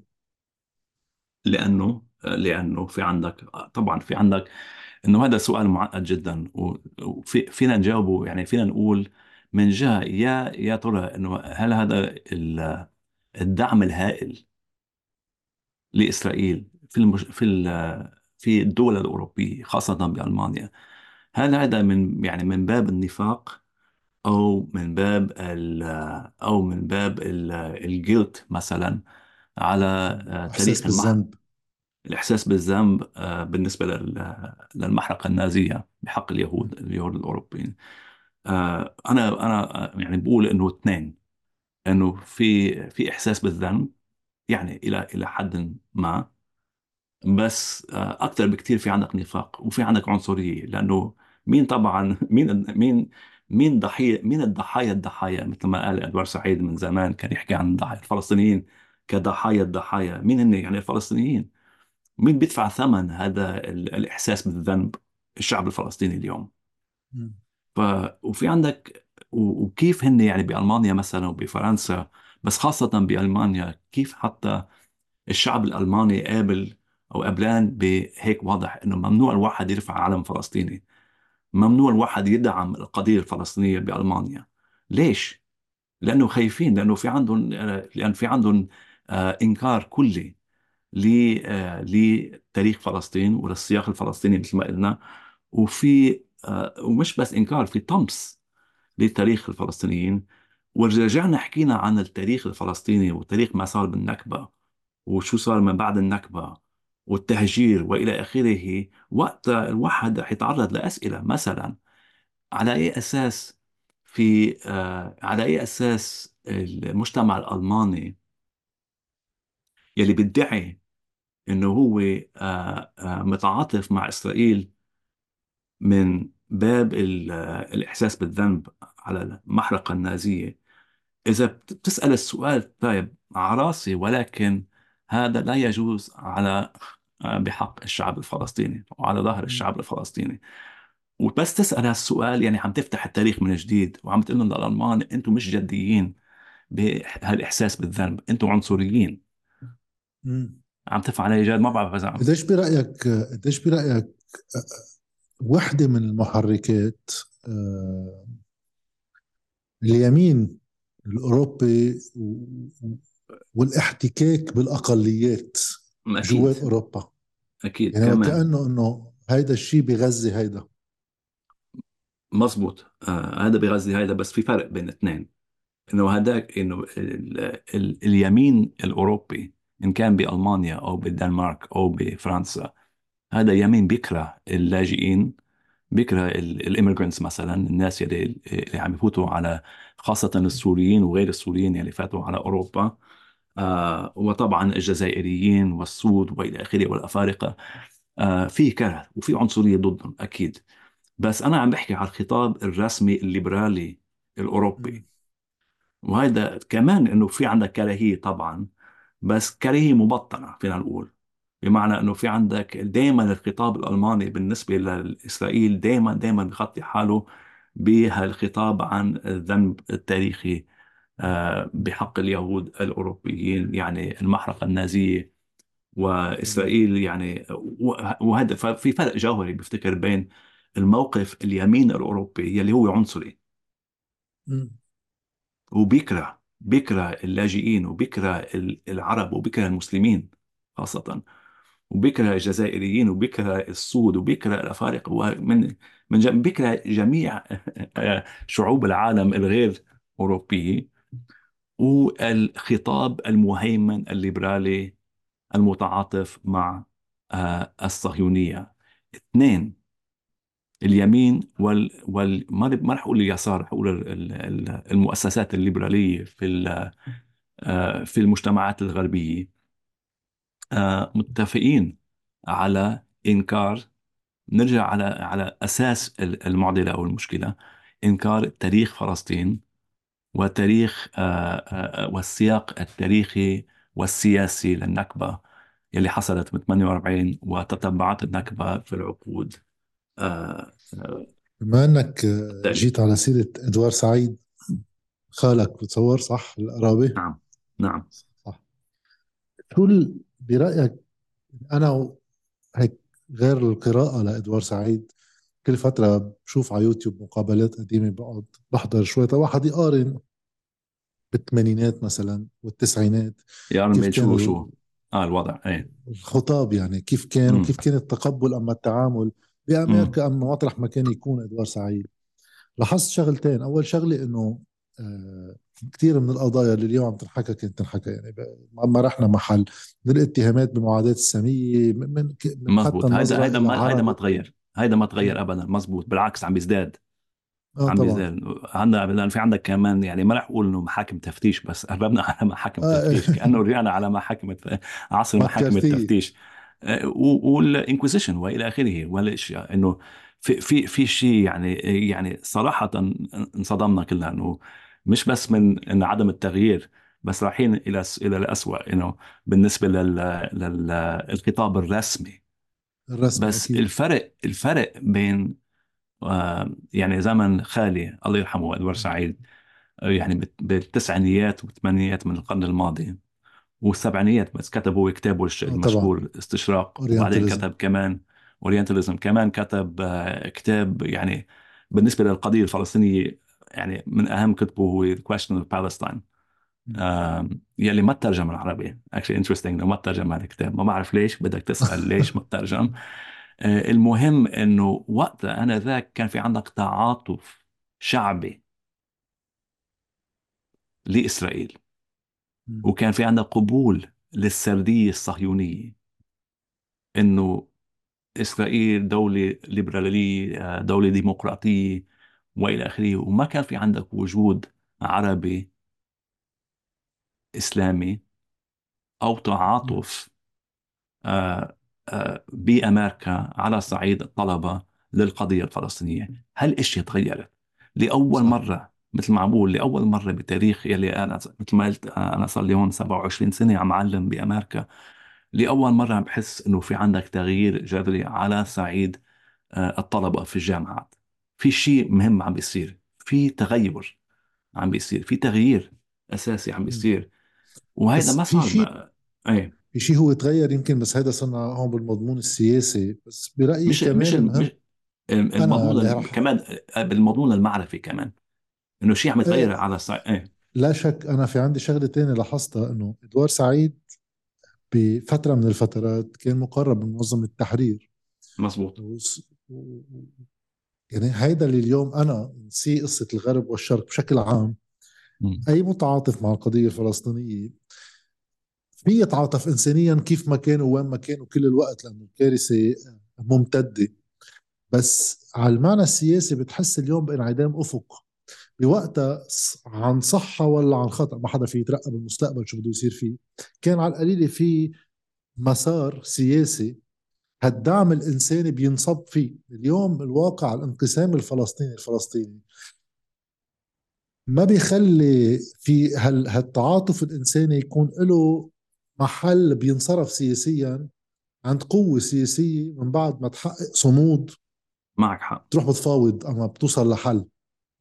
لأنه لأنه في عندك طبعا في عندك إنه هذا سؤال معقد جدا وفينا نجاوبه يعني فينا نقول من جهة يا يا ترى إنه هل هذا الدعم الهائل لإسرائيل في المش... في ال... في الدول الأوروبية خاصة بألمانيا هل هذا من يعني من باب النفاق أو من باب ال... أو من باب الجلت مثلا على آه، تاريخ بالذنب. الإحساس بالذنب آه، بالنسبة للمحرقة النازية بحق اليهود اليهود الأوروبيين. آه، أنا أنا آه، يعني بقول إنه اثنين إنه في في إحساس بالذنب يعني إلى إلى حد ما بس أكثر بكثير في عندك نفاق وفي عندك عنصرية لأنه مين طبعا مين مين مين ضحية مين الضحايا الضحايا؟ مثل ما قال ادوار سعيد من زمان كان يحكي عن الضحايا الفلسطينيين كضحايا الضحايا مين هن يعني الفلسطينيين؟ مين بيدفع ثمن هذا الإحساس بالذنب الشعب الفلسطيني اليوم؟ ف وفي عندك وكيف هن يعني بألمانيا مثلا وبفرنسا بس خاصة بألمانيا كيف حتى الشعب الألماني قابل أو قبلان بهيك واضح إنه ممنوع الواحد يرفع علم فلسطيني؟ ممنوع الواحد يدعم القضية الفلسطينية بألمانيا. ليش؟ لأنه خايفين لأنه في عندهم لأن في عندهم آه، إنكار كلي. لتاريخ فلسطين وللسياق الفلسطيني مثل ما قلنا وفي آه، ومش بس إنكار في طمس لتاريخ الفلسطينيين. ورجعنا حكينا عن التاريخ الفلسطيني وتاريخ ما صار بالنكبة وشو صار من بعد النكبة والتهجير وإلى آخره. وقت الواحد رح يتعرض لأسئلة مثلا على أي أساس في آه، على أي أساس المجتمع الألماني يلي بيدعي إنه هو آه، آه، متعاطف مع إسرائيل من باب آه، الإحساس بالذنب على المحرقة النازية. إذا بتسأل السؤال طيب على رأسي ولكن هذا لا يجوز على بحق الشعب الفلسطيني وعلى ظهر الشعب الفلسطيني. وبس تسأل هالسؤال يعني عم تفتح التاريخ من جديد وعم تقول لهم للألمان أنتم مش جديين بهالاحساس بالذنب أنتم عنصريين. عم تفعل ايجاد ما بعرف إذا قديش برأيك قديش برأيك وحدة من المحركات آه، اليمين الأوروبي والاحتكاك بالأقليات جوات أوروبا؟ أكيد يعني كمان. وكأنه أنه هيدا الشيء بغزي هيدا. مزبوط. آه هذا بغزي هيدا بس في فرق بين الاثنين إنه هذاك إنه ال ال اليمين الأوروبي إن كان بألمانيا أو بالدنمارك أو بفرنسا. هذا يمين بيكره اللاجئين بيكره الإميجرنتس مثلا الناس اللي اللي عم يفوتوا على خاصة السوريين وغير السوريين اللي فاتوا على أوروبا. آه وطبعا الجزائريين والسود وإلى آخره والأفارقة. آه في كره وفي عنصرية ضدهم أكيد. بس أنا عم بحكي على الخطاب الرسمي الليبرالي الأوروبي. وهذا كمان إنه في عندك كراهية طبعا. بس كراهيه مبطنة فينا نقول. بمعنى إنه في عندك دائما الخطاب الألماني بالنسبة لإسرائيل دائما دائما بخطي حاله بهالخطاب عن الذنب التاريخي آه، بحق اليهود الأوروبيين يعني المحرقة النازية. وإسرائيل يعني وهذا في فرق جوهري بفتكر بين الموقف اليمين الأوروبي يلي هو عنصري. وبيكره بيكره اللاجئين وبيكره العرب وبيكره المسلمين خاصة وبيكره الجزائريين وبيكره السود وبيكره الأفارقة ومن من بيكره جميع شعوب العالم الغير أوروبية والخطاب المهيمن الليبرالي المتعاطف مع آه، الصهيونية. اثنين اليمين وال, وال... ما رح أقول اليسار رح أقول المؤسسات الليبرالية في آه، في المجتمعات الغربية. آه، متفقين على إنكار نرجع على على أساس المعضلة أو المشكلة إنكار تاريخ فلسطين وتاريخ آه، والسياق التاريخي والسياسي للنكبة يلي حصلت ب 48 وتتبعات النكبة في العقود. بما إنك جيت على سيرة إدوار سعيد خالك بتصور صح؟ القرابه نعم نعم. صح. شو برأيك أنا هيك غير القراءة لإدوار سعيد كل فترة بشوف على يوتيوب مقابلات قديمة بقعد بحضر شوي طبعا واحد يقارن بالثمانينات مثلا والتسعينات يعني شو شو آه الوضع إيه. الخطاب يعني كيف كان وكيف كان التقبل أما التعامل؟ بأمريكا اما مطرح ما كان يكون ادوار سعيد. لاحظت شغلتين. أول شغله إنه آه كثير من القضايا اللي اليوم عم تنحكى كانت تنحكى يعني ما رحنا محل. من الاتهامات بمعاداة السامية من, من مزبوط هذا هذا ما هذا ما تغير. هذا ما تغير ابدا. مزبوط بالعكس عم بيزداد. آه عم بيزداد. عندنا في عندك كمان يعني ما رح أقول إنه محاكم تفتيش بس قربنا على محاكم آه. تفتيش. كأنه رجعنا على محاكم عصر محاكم التفتيش. والانكوزيشن وإلى آخره. والاشياء إنه في في في شيء يعني يعني صراحة انصدمنا كلنا إنه مش بس من إن عدم التغيير بس رايحين إلى إلى الاسوء إنه بالنسبة لل للخطاب الرسمي. الرسمي بس أكيد. الفرق الفرق بين آه، يعني زمن خالي الله يرحمه ادوار سعيد يعني بالتسعينيات والثمانينيات من القرن الماضي. والسبعينيات بس كتبوا كتابه المشهور استشراق وبعدين كتب كمان اورينتاليزم كمان كتب آه، كتاب يعني بالنسبة للقضية الفلسطينية يعني من أهم كتبه هو Question of Palestine. يلي ما ترجم العربي. Interesting إنه ما ترجم هذا الكتاب. ما بعرف ليش بدك تسأل ليش ما ترجم آه، المهم إنه وقتها أنا ذاك كان في عندك تعاطف شعبي لإسرائيل. وكان في عندنا قبول للسردية الصهيونية إنه إسرائيل دولة ليبرالية دولة ديمقراطية وإلى آخره. وما كان في عندك وجود عربي إسلامي أو تعاطف آه، آه، بأمريكا على صعيد الطلبة للقضية الفلسطينية، هالاشياء تغيرت لأول صح. مرة. مثل ما عم بقول لأول مرة بتاريخ يلي أنا مثل ما قلت أنا صار لي هون 27 سنة عم أعلم بأمريكا. لأول مرة عم بحس إنه في عندك تغيير جذري على صعيد آه، الطلبة في الجامعات. في شيء مهم عم بيصير في تغير عم بيصير في تغيير أساسي عم بيصير. وهذا ما صار شيء إيه. في شيء هو تغير يمكن بس هذا صرنا هون بالمضمون السياسي. بس برأيي مش كمان مش المضمون كمان بالمضمون المعرفي كمان. إنه شيء عم يتغير إيه على الصعيد إيه. لا شك أنا في عندي شغلة ثانية لاحظتها إنه إدوار سعيد بفترة من الفترات كان مقرب من منظمة التحرير. مزبوط يعني هيدا اللي اليوم أنا نسي قصة الغرب والشرق بشكل عام. م. أي متعاطف مع القضية الفلسطينية؟ في يتعاطف انسانيا كيف ما كان وين ما كان وكل الوقت لأنه الكارثة ممتدة. بس على المعنى السياسي بتحس اليوم بانعدام أفق. بوقتها عن صحة ولا عن خطأ ما حدا في يترقى بالمستقبل شو بده يصير فيه. كان على القليلة في مسار سياسي هالدعم الإنساني بينصب فيه. اليوم الواقع الانقسام الفلسطيني الفلسطيني ما بيخلي في هالتعاطف الإنساني يكون له محل بينصرف سياسيا عند قوة سياسية من بعد ما تحقق صمود. معك حق. تروح بتفاوض أما بتوصل لحل.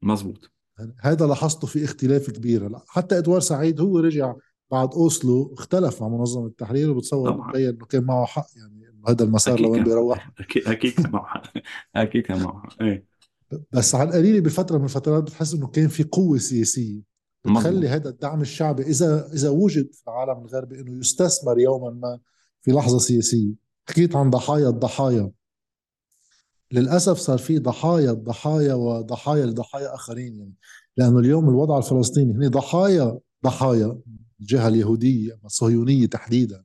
مزبوط. هذا لاحظته في اختلاف كبير. حتى ادوار سعيد هو رجع بعد أوسلو اختلف مع منظمة التحرير وبتصور بين إنه كان معه حق يعني هذا المسار لوين بيروح. أكيد أكيد كان معه حق. أكيد كان معه حق. إيه. بس على القليله بفترة من الفترات بتحس إنه كان في قوة سياسية بتخلي هذا الدعم الشعبي اذا إذا وجد في العالم الغربي إنه يستثمر يوما ما في لحظة سياسية. حكيت عن ضحايا الضحايا. للأسف صار في ضحايا ضحايا وضحايا لضحايا آخرين يعني. لأنه اليوم الوضع الفلسطيني هن ضحايا ضحايا الجهة اليهودية الصهيونية تحديدا.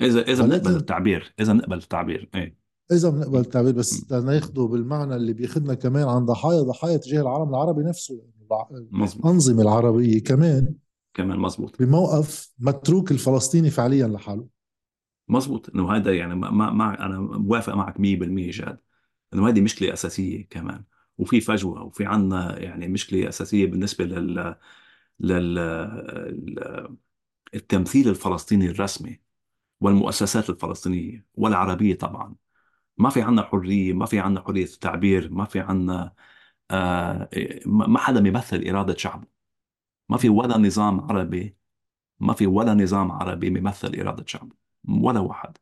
إذا إذا بنقبل التعبير إذا بنقبل التعبير إيه. إذا بنقبل التعبير بس ناخذه بالمعنى اللي بياخذنا كمان عن ضحايا ضحايا تجاه العالم العربي نفسه الأنظمة العربية كمان كمان مزبوط بموقف متروك الفلسطيني فعليا لحاله. مزبوط إنه هذا يعني ما, ما أنا موافق معك 100% جاد انه هذه مشكله أساسية كمان. وفي فجوة وفي عندنا يعني مشكله أساسية بالنسبة لل لل التمثيل الفلسطيني الرسمي والمؤسسات الفلسطينية والعربية طبعا. ما في عندنا حرية ما في عندنا حرية التعبير ما في عندنا آه ما حدا بيمثل إرادة شعبه. ما في ولا نظام عربي ما في ولا نظام عربي بيمثل إرادة شعبه ولا واحد.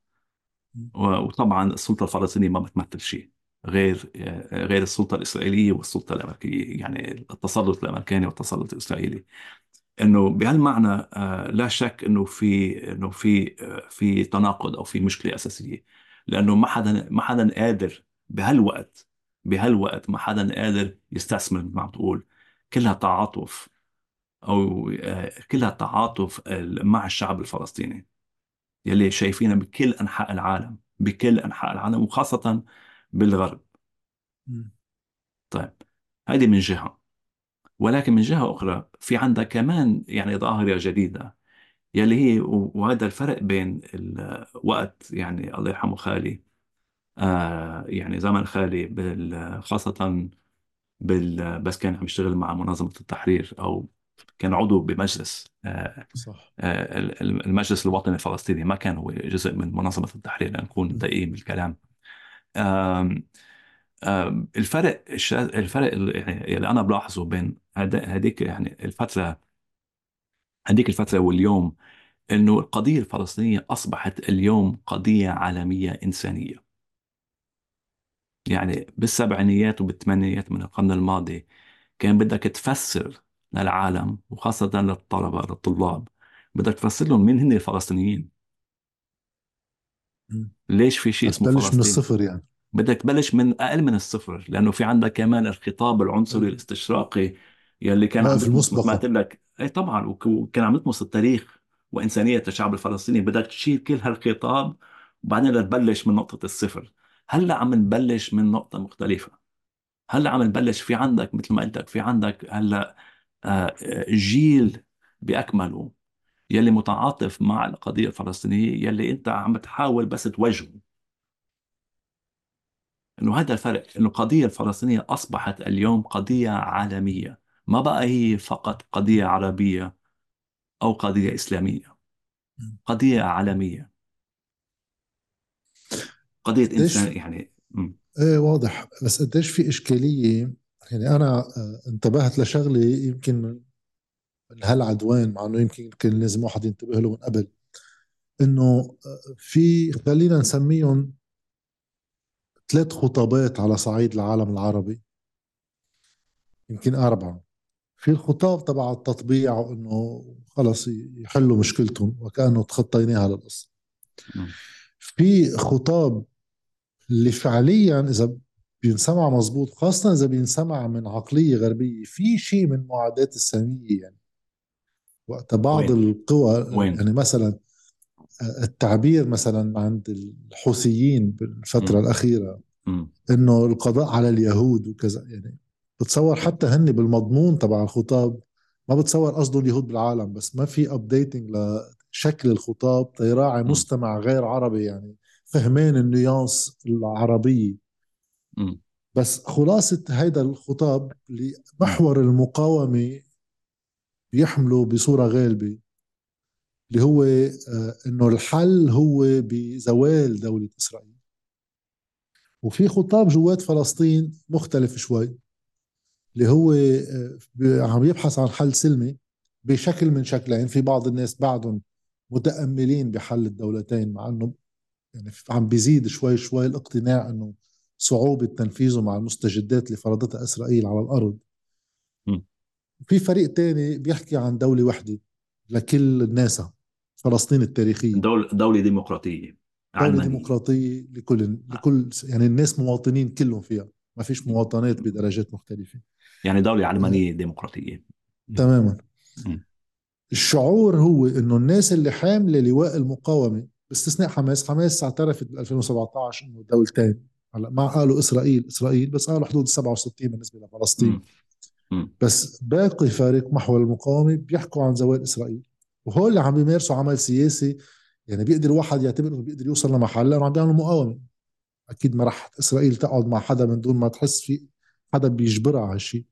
وطبعا السلطة الفلسطينية ما بتمثل شيء. غير غير السلطة الإسرائيلية والسلطة الأمريكية يعني التسلط الأمريكاني والتسلط الإسرائيلي. إنه بهالمعنى آه، لا شك إنه في إنه في آه، في تناقض أو في مشكلة أساسية. لأنه ما حدا ما حدا قادر بهالوقت بهالوقت ما حدا قادر يستثمر مثل ما عم تقول. كلها تعاطف أو آه، كلها تعاطف مع الشعب الفلسطيني. يلي شايفينها بكل أنحاء العالم بكل أنحاء العالم وخاصة بالغرب. طيب هذه من جهة. ولكن من جهة أخرى في عندها كمان يعني ظاهرة جديدة يلي هي وهذا الفرق بين الوقت يعني الله يرحمه خالي آه يعني زمن خالي بال خاصة بال بس كان عم يشتغل مع منظمة التحرير أو كان عضو بمجلس آه صح. آه المجلس الوطني الفلسطيني. ما كان هو جزء من منظمة التحرير لنكون دقيق بالكلام. الفرق الفرق يعني اللي أنا بلاحظه بين هذيك يعني الفترة هذيك الفترة واليوم إنه القضية الفلسطينية أصبحت اليوم قضية عالمية إنسانية. يعني بالسبعينيات وبالثمانينيات من القرن الماضي كان بدك تفسر للعالم وخاصة للطلبة للطلاب بدك تفسر لهم مين هن الفلسطينيين. ليش في شيء اسمه فلسطين من الصفر يعني. بدك تبلش من أقل من الصفر لأنه في عندك كمان الخطاب العنصري الاستشراقي يلي كان عم في المسبقة لك. اي طبعا وكان عم يطمس التاريخ وإنسانية الشعب الفلسطيني. بدك تشيل كل هالخطاب وبعدين تبلش من نقطة الصفر. هلأ عم نبلش من نقطة مختلفة. هلأ عم نبلش في عندك مثل ما قلت لك في عندك هلأ آه، جيل بأكمله. يلي متعاطف مع القضية الفلسطينية يلي أنت عم تحاول بس توجهه. إنه هذا الفرق إنه القضية الفلسطينية أصبحت اليوم قضية عالمية. ما بقى هي فقط قضية عربية أو قضية إسلامية. قضية عالمية. قضية انسان يعني إيه واضح. بس قديش في إشكالية؟ يعني أنا آه، انتبهت لشغلة يمكن من هالعدوان مع إنه يمكن كان لازم واحد ينتبه له من قبل إنه آه، في خلينا نسميهم ثلاث خطابات على صعيد العالم العربي يمكن أربعة. في الخطاب تبع التطبيع وإنه خلص يحلوا مشكلتهم وكأنه تخطيناها للقصة في خطاب اللي فعليا إذا بينسمع مزبوط خاصة إذا بينسمع من عقلية غربية في شيء من معاداة السامية يعني. وقت بعض وين؟ القوى وين؟ يعني مثلا التعبير مثلا عند الحوثيين بالفترة م. الأخيرة م. إنه القضاء على اليهود وكذا يعني بتصور حتى هن بالمضمون تبع الخطاب ما بتصور قصده اليهود بالعالم بس ما في updating لشكل الخطاب تيراعي مستمع غير عربي يعني فهمان ال nuance العربية م. بس خلاصة هيدا الخطاب اللي محور المقاومة بيحمله بصورة غالبة اللي هو آه، إنه الحل هو بزوال دولة إسرائيل وفي خطاب جوات فلسطين مختلف شوي اللي هو آه، عم يبحث عن حل سلمي بشكل من شكلين في بعض الناس بعدهم متأملين بحل الدولتين مع إنه يعني عم بيزيد شوي شوي الاقتناع إنه صعوبة تنفيذه مع المستجدات اللي فرضتها إسرائيل على الأرض. في فريق تاني بيحكي عن دولة وحدة لكل الناس فلسطين التاريخية. دولة دولة ديمقراطية. دولة ديمقراطية لكل لكل يعني الناس مواطنين كلهم فيها. ما فيش مواطنات بدرجات مختلفة. يعني دولة علمانية ديمقراطية. تماما. الشعور هو إنه الناس اللي حاملة لواء المقاومة باستثناء حماس حماس اعترفت ب 2017 إنه دولتين هلا ما قالوا إسرائيل إسرائيل بس قالوا حدود 67 بالنسبة لفلسطين. بس باقي فريق محور المقاومة بيحكوا عن زوال إسرائيل. وهول اللي عم بيمارسوا عمل سياسي يعني بيقدر واحد يعتبر إنه بيقدر يوصل لمحل لأنه عم بيعملوا مقاومة. أكيد ما راح إسرائيل تقعد مع حدا من دون ما تحس في حدا بيجبرها على شيء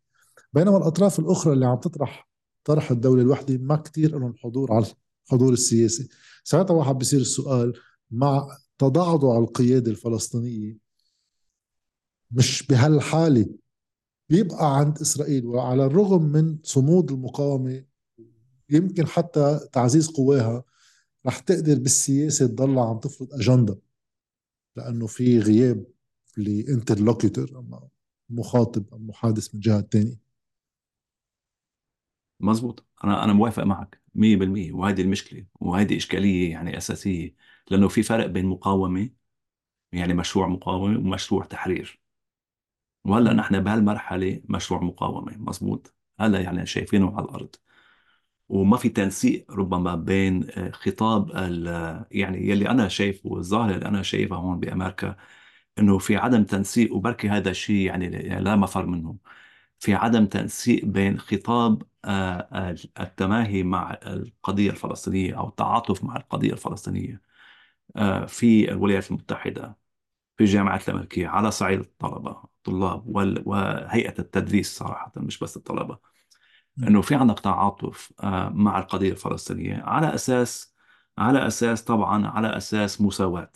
بينما الأطراف الأخرى اللي عم تطرح طرح الدولة الوحدة ما كثير لهم حضور على الحضور السياسي. ساعتها واحد بيصير السؤال مع تضعضع القيادة الفلسطينية مش بهالحالة بيبقى عند إسرائيل وعلى الرغم من صمود المقاومة يمكن حتى تعزيز قواها رح تقدر بالسياسة تضلها عم تفرض أجندة لأنه في غياب لإنترلوكيتور مخاطب أو محادث من جهة ثانية مزبوط أنا أنا موافق معك 100% وهذه المشكلة وهذه إشكالية يعني أساسية لأنه في فرق بين مقاومة يعني مشروع مقاومة ومشروع تحرير. وهلا نحن بهالمرحلة مشروع مقاومة مزبوط؟ هلا يعني شايفينه على الأرض. وما في تنسيق ربما بين آه، خطاب يعني يلي أنا شايفه الظاهره اللي أنا شايفها هون بأمريكا إنه في عدم تنسيق وبركي هذا الشيء يعني لا مفر منه في عدم تنسيق بين خطاب آه، التماهي مع القضية الفلسطينية أو التعاطف مع القضية الفلسطينية آه، في الولايات المتحدة في الجامعات الأمريكية على صعيد الطلبة. الطلاب وهيئة التدريس صراحة مش بس الطلبة. إنه في عندك تعاطف آه، مع القضية الفلسطينية على أساس على أساس طبعا على أساس مساواة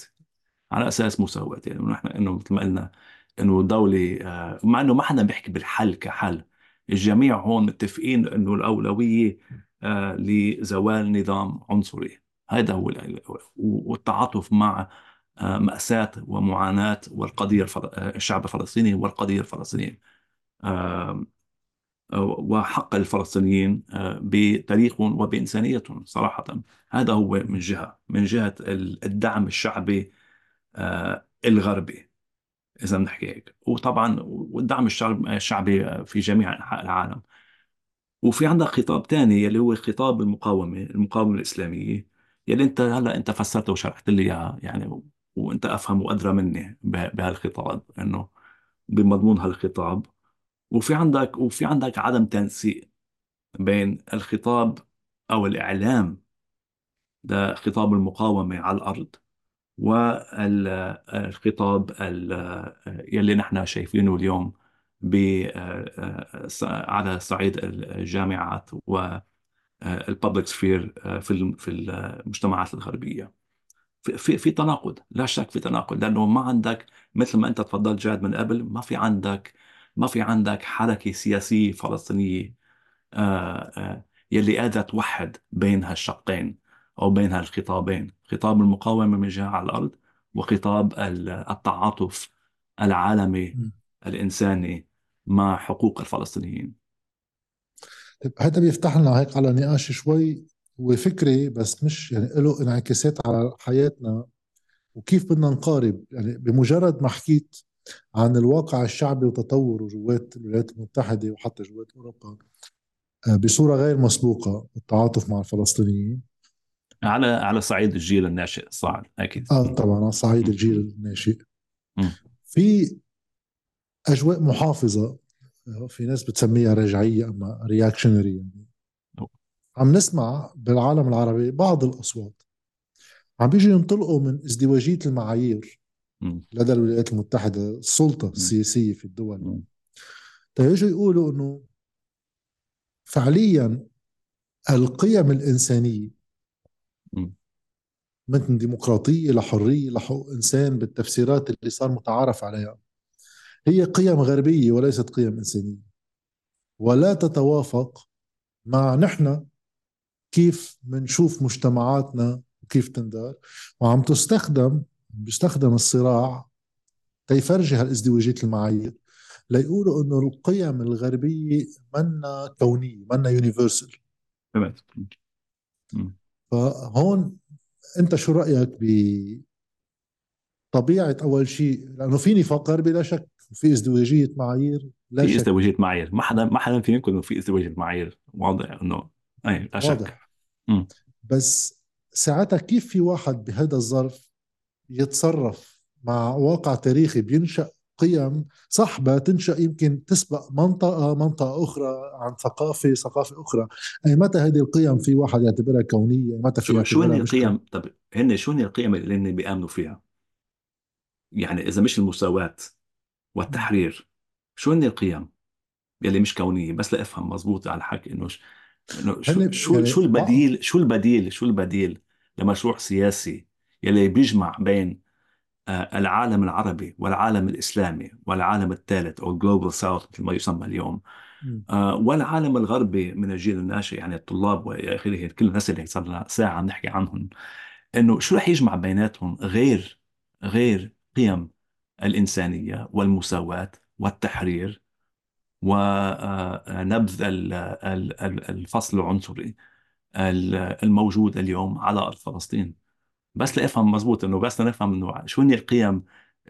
على أساس مساواة. يعني نحن إنه مثل ما قلنا إنه الدولة آه، مع إنه ما حدا بيحكي بالحل كحل. الجميع هون متفقين إنه الأولوية آه، لزوال نظام عنصري. هذا هو والتعاطف مع مأساة ومعاناة والقضية الشعب الفلسطيني والقضية الفلسطينية وحق الفلسطينيين آه، بتاريخهم وبإنسانيتهم صراحة. هذا هو من جهة من جهة الدعم الشعبي آه، الغربي إذا بنحكي هيك. وطبعا والدعم الشعبي في جميع أنحاء العالم. وفي عندك خطاب ثاني اللي هو خطاب المقاومة المقاومة الإسلامية يلي أنت هلأ أنت فسرته وشرحت لي إياها يعني وأنت أفهم وأدرى مني بهالخطاب إنه بمضمون هالخطاب. وفي عندك وفي عندك عدم تنسيق بين الخطاب أو الاعلام ده خطاب المقاومة على الأرض والخطاب يلي نحن شايفينه اليوم على صعيد الجامعات والببليك سفير في في المجتمعات الغربية. في في تناقض. لا شك في تناقض لأنه ما عندك مثل ما أنت تفضلت جاد من قبل ما في عندك ما في عندك حركة سياسية فلسطينية آه، آه، يلي قادرة توحد بين هالشقين أو بين هالخطابين. خطاب المقاومة من جهة على الأرض وخطاب التعاطف العالمي الإنساني مع حقوق الفلسطينيين. طيب هذا بيفتح لنا هيك على نقاش شوي. هو فكري بس مش يعني له انعكاسات على حياتنا. وكيف بدنا نقارب؟ يعني بمجرد ما حكيت عن الواقع الشعبي وتطوره جوات الولايات المتحدة وحتى جوات أوروبا آه، بصورة غير مسبوقة التعاطف مع الفلسطينيين. على على صعيد الجيل الناشئ صعب أكيد. آه طبعا على صعيد الجيل الناشئ. في أجواء محافظة آه، في ناس بتسميها رجعيه أما رياكشنري يعني عم نسمع بالعالم العربي بعض الأصوات. عم بيجي ينطلقوا من ازدواجية المعايير لدى الولايات المتحدة السلطة السياسية في الدول. تيجوا يقولوا إنه فعليا القيم الإنسانية من ديمقراطية لحرية لحقوق إنسان بالتفسيرات اللي صار متعارف عليها هي قيم غربية وليست قيم إنسانية. ولا تتوافق مع نحن كيف بنشوف مجتمعاتنا وكيف تندار وعم تستخدم بيستخدم الصراع تيفرجي هالازدواجية المعايير ليقولوا إنه القيم الغربية منا كونية منا يونيفرسال فهون أنت شو رأيك بطبيعه أول شيء؟ لأنه في نفاق غربي لا شك وفي ازدواجية معايير لا في شك. ازدواجية معايير. ما حدا ما حدا فينا ينكر إنه في ازدواجية معايير. واضح انه اي لا شك. واضح. بس ساعتها كيف في واحد بهذا الظرف يتصرف مع واقع تاريخي بينشأ قيم صحبة تنشأ يمكن تسبق منطقة منطقة أخرى عن ثقافة ثقافة أخرى. أي متى هذه القيم في واحد يعتبرها كونية؟ متى في شو هن القيم؟ طب هن شو هن القيم اللي هن بيآمنوا فيها؟ يعني إذا مش المساواة والتحرير شو هن القيم يلي مش كونية؟ بس لأفهم مزبوط على الحكي إنه شو شو, يعني شو البديل؟ شو البديل؟ شو البديل لمشروع سياسي يلي بيجمع بين آه، العالم العربي والعالم الإسلامي والعالم الثالث أو ال Global South مثل ما يسمى اليوم آه، والعالم الغربي من الجيل الناشئ يعني الطلاب والى اخره كل الناس اللي صار لنا ساعة عم نحكي عنهم إنه شو رح يجمع بيناتهم غير غير قيم الإنسانية والمساواة والتحرير؟ ونبذ الفصل العنصري الموجود اليوم على أرض فلسطين بس لأفهم مزبوط إنه بس نفهم إنه شو هي القيم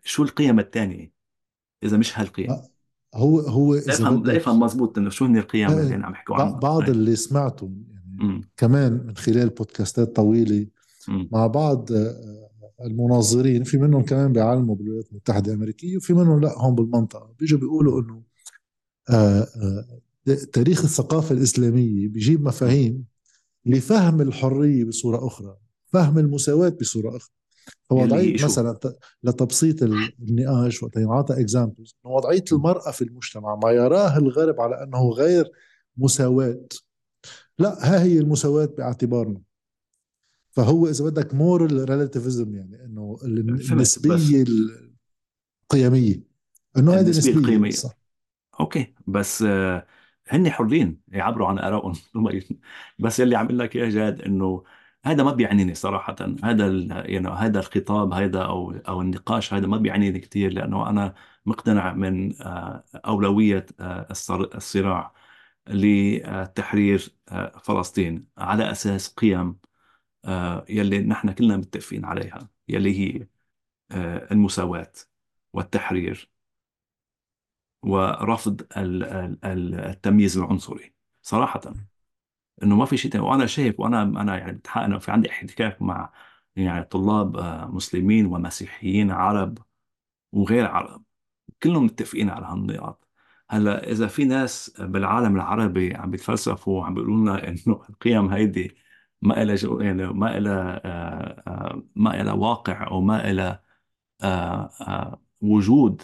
شو القيم الثانية إذا مش هالقيم آه، هو هو إذا لأفهم لأفهم مزبوط إنه شو هن القيم اللي عم يحكوا عنها بعض طيب. اللي سمعته يعني م. كمان من خلال بودكاستات طويلة م. مع بعض آه، المناظرين في منهم كمان بيعلموا بالولايات المتحدة الأمريكية وفي منهم لا هون بالمنطقة بيجوا بيقولوا إنه آه، تاريخ الثقافة الإسلامية بيجيب مفاهيم لفهم الحرية بصورة أخرى فهم المساواة بصورة أخرى. فوضعية مثلا لتبسيط النقاش وقت ينعطى اكزامبلز وضعية المرأة في المجتمع ما يراه الغرب على أنه غير مساواة. لا ها هي المساواة باعتبارنا. فهو إذا بدك moral relativism يعني أنه النسبية القيمية. أنه هذه النسبية القيمية. صح. okay بس آه، هن حرين يعبروا عن آرائهم. بس يلي عم قلك يا جاد أنه هذا ما بيعنيني صراحة. هذا يعني هذا الخطاب هذا أو أو النقاش هذا ما بيعنيني كثير لأنه أنا مقتنع من آه، أولوية آه، الصراع لتحرير فلسطين على أساس قيم يلي نحن كلنا متفقين عليها يلي هي المساواة والتحرير ورفض التمييز العنصري صراحة. إنه ما في شيء تاني. وأنا شايف وأنا أنا يعني أنا في عندي احتكاك مع يعني طلاب آه، مسلمين ومسيحيين عرب وغير عرب. كلهم متفقين على هالنقاط. هلأ إذا في ناس بالعالم العربي عم بيتفلسفوا وعم بيقولوا لنا إنه القيم هيدي ما لها يعني ما لها آه، آه، ما لها واقع أو ما لها وجود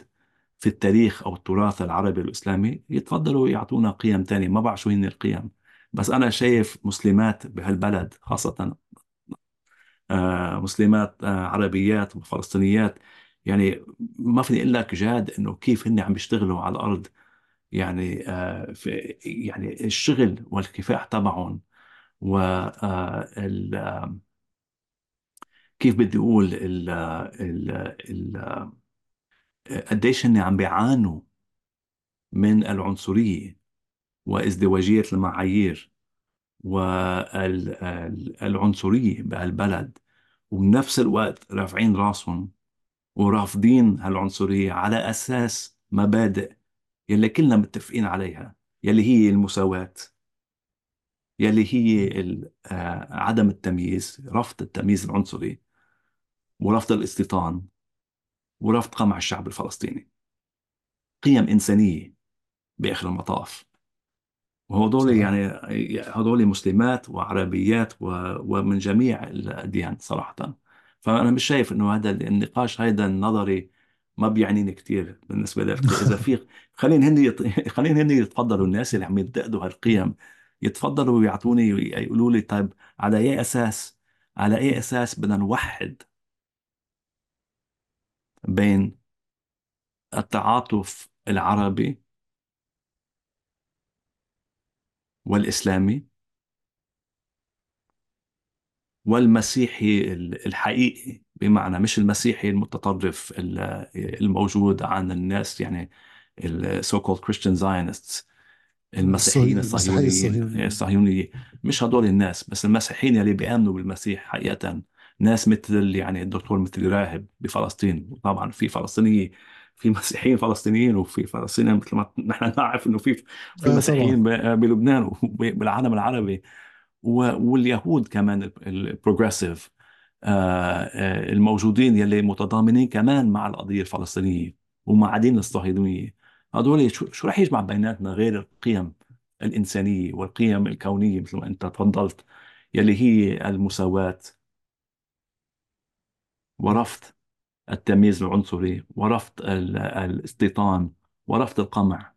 في التاريخ أو التراث العربي الإسلامي يتفضلوا يعطونا قيم ثانية ما بعرف شو هن القيم بس أنا شايف مسلمات بهالبلد خاصة آه، مسلمات آه، عربيات وفلسطينيات. يعني ما فيني أقول لك جاد إنه كيف هن عم بيشتغلوا على الأرض. يعني آه، في يعني الشغل والكفاح تبعهم و كيف بدي أقول ال ال ال قديش هن عم بيعانوا من العنصرية وازدواجية المعايير والعنصرية بهالبلد وبنفس الوقت رافعين راسهم ورافضين هالعنصرية على أساس مبادئ يلي كلنا متفقين عليها يلي هي المساواة يلي هي آه، عدم التمييز رفض التمييز العنصري ورفض الاستيطان. ورفض قمع الشعب الفلسطيني. قيم إنسانية بآخر المطاف. وهدول يعني هدول مسلمات وعربيات ومن جميع الأديان صراحة. فأنا مش شايف إنه هذا النقاش هذا النظري ما بيعنيني كثير بالنسبة لي إذا في خلينا هن يت... خلينا هن يتفضلوا الناس اللي عم ينتقدوا هالقيم. يتفضلوا ويعطوني يقولوا لي طيب على أي أساس على أي أساس بدنا نوحد بين التعاطف العربي والإسلامي والمسيحي الحقيقي بمعنى مش المسيحي المتطرف الموجود عن الناس يعني ال so-called Christian Zionists المسيحيين الصهيونيين الصهيونية مش هدول الناس بس المسيحيين اللي بيآمنوا بالمسيح حقيقة. ناس مثل يعني الدكتور مثل راهب بفلسطين. وطبعا في فلسطينية في مسيحيين فلسطينيين وفي فلسطينيين مثل ما نحن نعرف إنه في في آه، مسيحيين بلبنان وبالعالم العربي. واليهود كمان البروجريسيف آه، آه، الموجودين يلي متضامنين كمان مع القضية الفلسطينية ومع دين الصهيونيه هذول شو رح يجمع بيناتنا غير القيم الإنسانية والقيم الكونية مثل ما أنت تفضلت يلي هي المساواة ورفض التمييز العنصري ورفض الاستيطان ورفض القمع.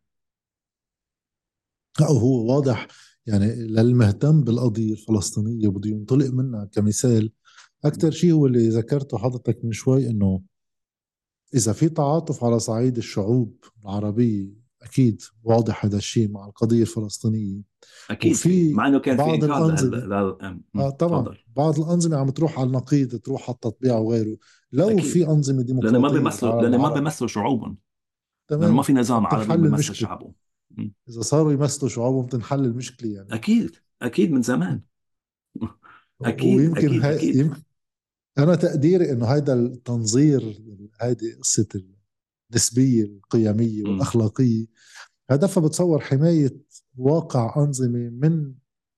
هو واضح. يعني للمهتم بالقضية الفلسطينية بده ينطلق منها كمثال. أكثر شيء هو اللي ذكرته حضرتك من شوي إنه إذا في تعاطف على صعيد الشعوب العربية أكيد واضح هذا الشيء مع القضية الفلسطينية. أكيد وفي مع إنه كان بعض في الأنظمة. آه طبعا. بعض الأنظمة عم تروح على النقيض تروح على التطبيع وغيره. لو أكيد. في أنظمة ديمقراطية لأن ما بيمثلوا لأن ما بيمثلوا شعوبهم. تمام. ما في نظام عربي بيمثل شعبه إذا صاروا يمثلوا شعوبهم تنحل المشكلة يعني. أكيد أكيد من زمان. أكيد ويمكن أكيد, هاي أكيد. يمكن أنا تقديري إنه هذا التنظير هذه قصة النسبيه القيميه والاخلاقيه هدفها بتصور حماية واقع أنظمة من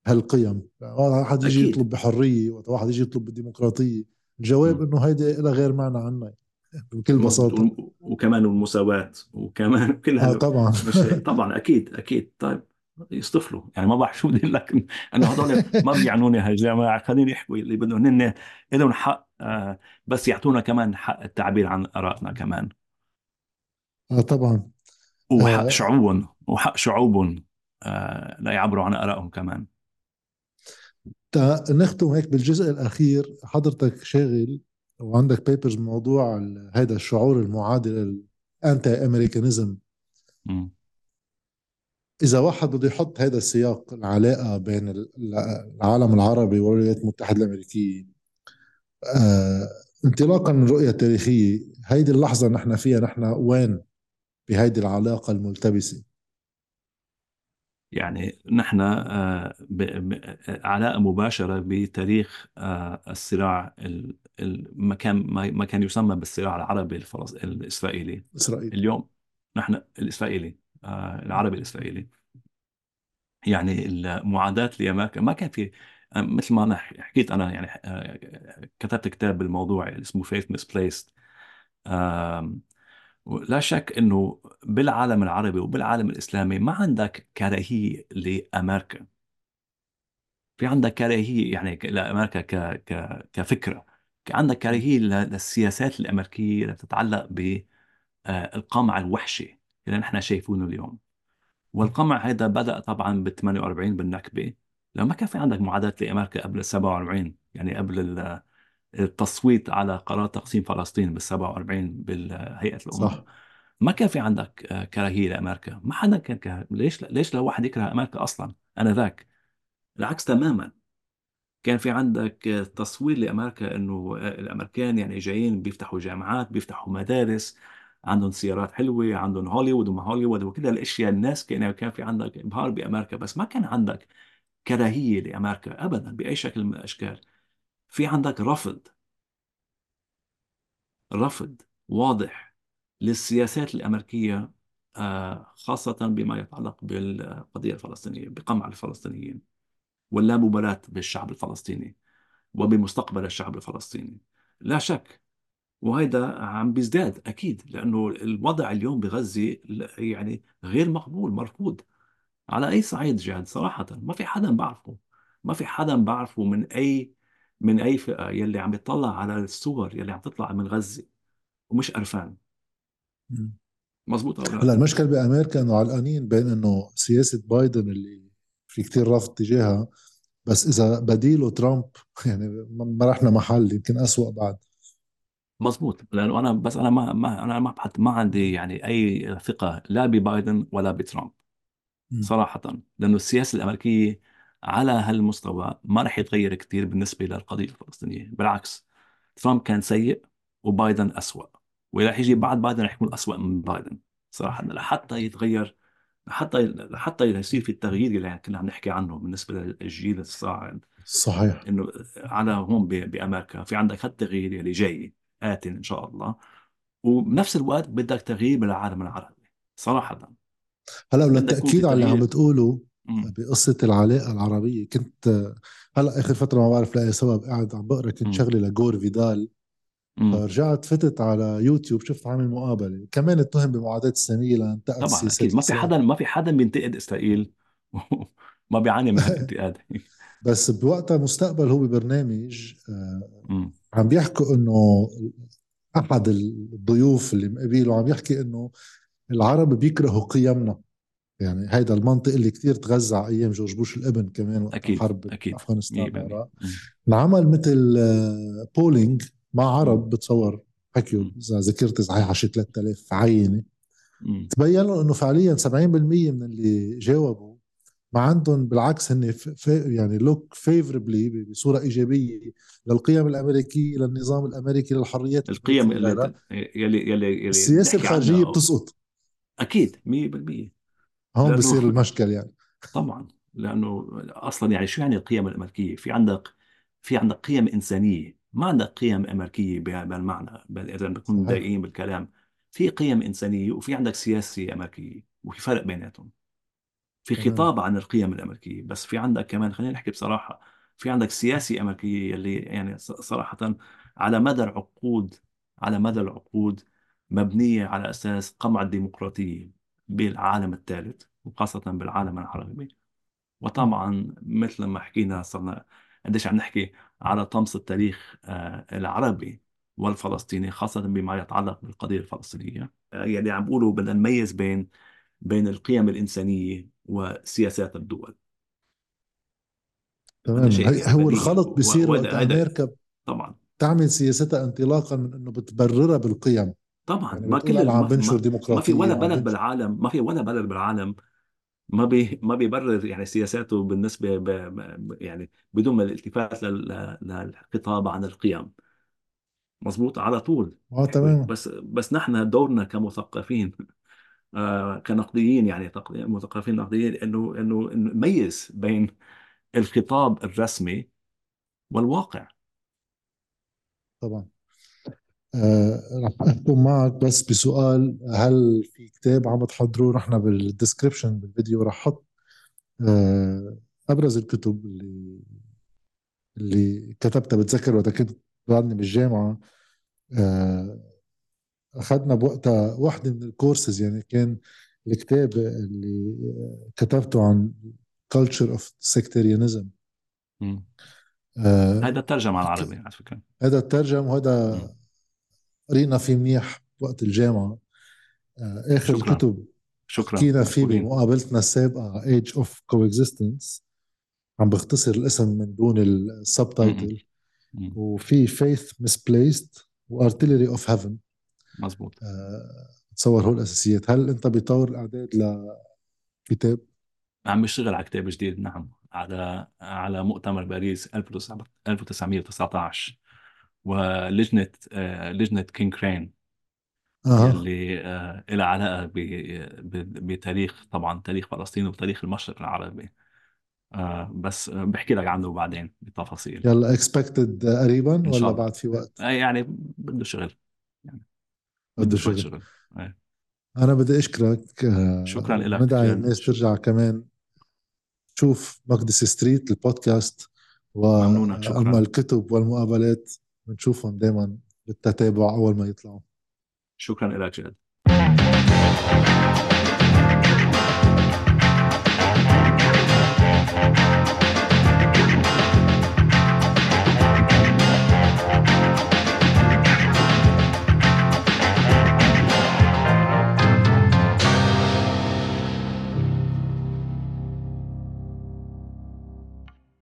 هالقيم. واحد يجي أكيد. يطلب بحرية واحد يجي يطلب بالديمقراطية. الجواب إنه هيدي لها غير معنى عنا بكل بساطة. وكمان المساواة وكمان كل آه طبعا. طبعا أكيد أكيد. طيب يصطفلوا يعني ما بعرف شو بدي لك. أنا هذول ما بيعنوني هالجماعه خليني يحكوا اللي بدهم. هن لهم حق آه بس يعطونا كمان حق التعبير عن آرائنا كمان. آه طبعا. وحق آه شعوبهم وحق شعوبهم آه لا يعبروا عن آرائهم كمان. نختم هيك بالجزء الأخير. حضرتك شاغل وعندك بيبرز بموضوع هذا الشعور المعادل ال anti-Americanism إذا واحد بده يحط هذا السياق العلاقة بين العالم العربي والولايات المتحدة الأمريكية آه انطلاقا من رؤية تاريخية هيدي اللحظة نحن فيها نحن وين؟ بهيدي العلاقة الملتبسة. يعني نحن آه، علاقة مباشرة بتاريخ آه، الصراع ما كان ما كان يسمى بالصراع العربي الإسرائيلي. إسرائيل. اليوم نحن الإسرائيلي آه، العربي الإسرائيلي. يعني المعاداة لأمريكا ما كان في مثل ما أنا حكيت أنا يعني كتبت كتاب بالموضوع اسمه Faith Misplaced لا شك إنه بالعالم العربي وبالعالم الإسلامي ما عندك كراهيه لأمريكا. في عندك كراهيه يعني لأمريكا ك ك كفكرة. عندك كراهيه للسياسات الأمريكية اللي تتعلق بالقمع الوحشي اللي نحن شايفينه اليوم. والقمع هذا بدأ طبعا بال 48 بالنكبة. لما ما كان في عندك معاداه لأمريكا قبل ال 47 يعني قبل التصويت على قرار تقسيم فلسطين بال 47 بالهيئة الأمم. صح. ما كان في عندك آه، كراهية لأمريكا؟ ما حدا كان كه... ليش ليش لو واحد يكره أمريكا أصلا؟ أنا ذاك. العكس تماما. كان في عندك تصوير لأمريكا إنه آه، الأمريكان يعني جايين بيفتحوا جامعات بيفتحوا مدارس عندهم سيارات حلوة عندهم هوليوود وما هوليوود وكل الأشياء الناس كان كان في عندك ابهار بأمريكا. بس ما كان عندك كراهية لأمريكا ابدا بأي شكل من الأشكال. في عندك رفض رفض واضح للسياسات الأمريكية آه، خاصة بما يتعلق بالقضية الفلسطينية بقمع الفلسطينيين واللامبالاه بالشعب الفلسطيني وبمستقبل الشعب الفلسطيني. لا شك وهذا عم بيزداد أكيد لأنه الوضع اليوم بغزة يعني غير مقبول مرفوض على أي صعيد جاد صراحة. ما في حدا بعرفه ما في حدا بعرفه من أي من أي فئة يلي عم يطلع على الصور يلي عم تطلع من غزة ومش قرفان. مزبوط هلا المشكلة بأمريكا إنه علقانين بين إنه سياسة بايدن اللي في كتير رفض تجاهها بس إذا بديله ترامب يعني ما رحنا محل يمكن اسوء بعد. مزبوط لأنه أنا بس أنا ما, ما أنا ما ما عندي يعني أي ثقة لا ببايدن ولا بترامب صراحة. لأنه السياسة الأمريكية على هالمستوى ما رح يتغير كثير بالنسبة للقضية الفلسطينية بالعكس ترامب كان سيء وبايدن أسوأ ورح يجي بعد بايدن رح يكون أسوأ من بايدن صراحة. لحتى يتغير لحتى لحتى يصير في التغيير اللي كنا عم نحكي عنه بالنسبة للجيل الصاعد صحيح. إنه على هون بأمريكا في عندك هالتغيير اللي جاي آت إن شاء الله وبنفس الوقت بدك تغيير بالعالم العربي صراحة. هلا وللتأكيد على اللي عم بتقوله بقصة العلاقة العربية. كنت هلأ آخر فترة ما بعرف لاقي سبب قاعد عم بقرأ كنت شغله لجور فيدال. فرجعت فتت على يوتيوب شفت عامل مقابلة. كمان اتهم بمعاداة الساميه لأنتقد طبعا أكيد. ما في حدا ما في حدا بينتقد إسرائيل. ما بيعاني من الانتقاد. بس بوقتها مستقبل هو ببرنامج آه عم بيحكوا إنه أحد الضيوف اللي مقابله عم يحكي إنه العرب بيكرهوا قيمنا. يعني هيدا المنطق اللي كتير تغذى أيام جورج بوش الإبن كمان وقت أكيد. حرب أكيد. أفغانستان انعمل مثل بولينج آه، مع عرب بتصور حكيوا إذا ذكرت صحيح 10 3000 عينة. تبينوا إنه فعليا 70% من اللي جاوبوا ما عندهم بالعكس هن يعني لوك فيفربلي بصورة إيجابية للقيم الأمريكية للنظام الأمريكي للحريات القيم اللي يلي يلي يلي السياسة الخارجيه بتسقط. أكيد 100% هون بصير المشكل يعني. طبعا لأنه أصلا يعني شو يعني القيم الأمريكية؟ في عندك في عندك قيم إنسانية. ما عندك قيم أمريكية بهالمعنى إذا بنكون دقيقين بالكلام. في قيم إنسانية وفي عندك سياسه أمريكية وفي فرق بيناتهم. في خطاب عن القيم الأمريكية بس في عندك كمان خلينا نحكي بصراحة في عندك سياسه أمريكية اللي يعني صراحة على مدى العقود على مدى العقود مبنية على أساس قمع الديمقراطية. بالعالم الثالث وخاصة بالعالم العربي. وطبعا مثل ما حكينا صرنا قديش عم نحكي على طمس التاريخ آه، العربي والفلسطيني خاصة بما يتعلق بالقضية الفلسطينية. آه، يعني عم بقولوا بدنا نميز بين بين القيم الإنسانية وسياسات الدول. تمام هو الخلط بيصير وقت أمريكا طبعا. تعمل سياستها انطلاقا من إنه بتبررها بالقيم. طبعا يعني ما كل عم بنشر ديمقراطية ما في ولا بلد بالعالم ما في ولا بلد بالعالم ما بي ما بيبرر يعني سياساته بالنسبة ب يعني بدون ما الالتفات للخطاب عن القيم. مظبوط؟ على طول. آه تمام بس بس نحن دورنا كمثقفين آه كنقديين يعني مثقفين نقديين إنه إنه نميز بين الخطاب الرسمي والواقع. طبعا. رح اختم معك بس بسؤال هل في كتاب عم تحضروه نحن بال description بالفيديو رح أحط آه أبرز الكتب اللي اللي كتبتها. بتذكر وقت كنت بعدني بالجامعة آه أخذنا بوقتها واحدة من الكورسز. يعني كان الكتاب اللي كتبته عن culture of sectarianism. آه هذا ترجم على العربي على فكرة. هذا الترجم وهذا قرينا فيه منيح وقت الجامعة. آه، آخر شكرا. الكتب شكرا. حكينا فيه بمقابلتنا السابقة Age of Coexistence. عم بختصر الاسم من دون ال subtitle وفي Faith Misplaced و Artillery of Heaven مزبوط أه تصور هو الأساسيات. هل أنت بطور الأعداد لكتاب عم بشتغل على كتاب جديد. نعم. على على مؤتمر باريس 1919 ولجنة لجنة كينج كرين آه. اللي آه لها علاقة بتاريخ طبعا تاريخ فلسطين وتاريخ المشرق العربي. آه بس بحكي لك عنه بعدين بتفاصيل. يلا expected قريبا ولا بعد في وقت؟ آه يعني بده شغل. يعني بده شغل, شغل. آه. أنا بدي أشكرك آه، شكرا لك ندعي الناس ترجع كمان. تشوف Makdisi Street البودكاست واما الكتب والمقابلات. بنشوفهم دائما بالتتابع أول ما يطلعوا. شكرا لك جد.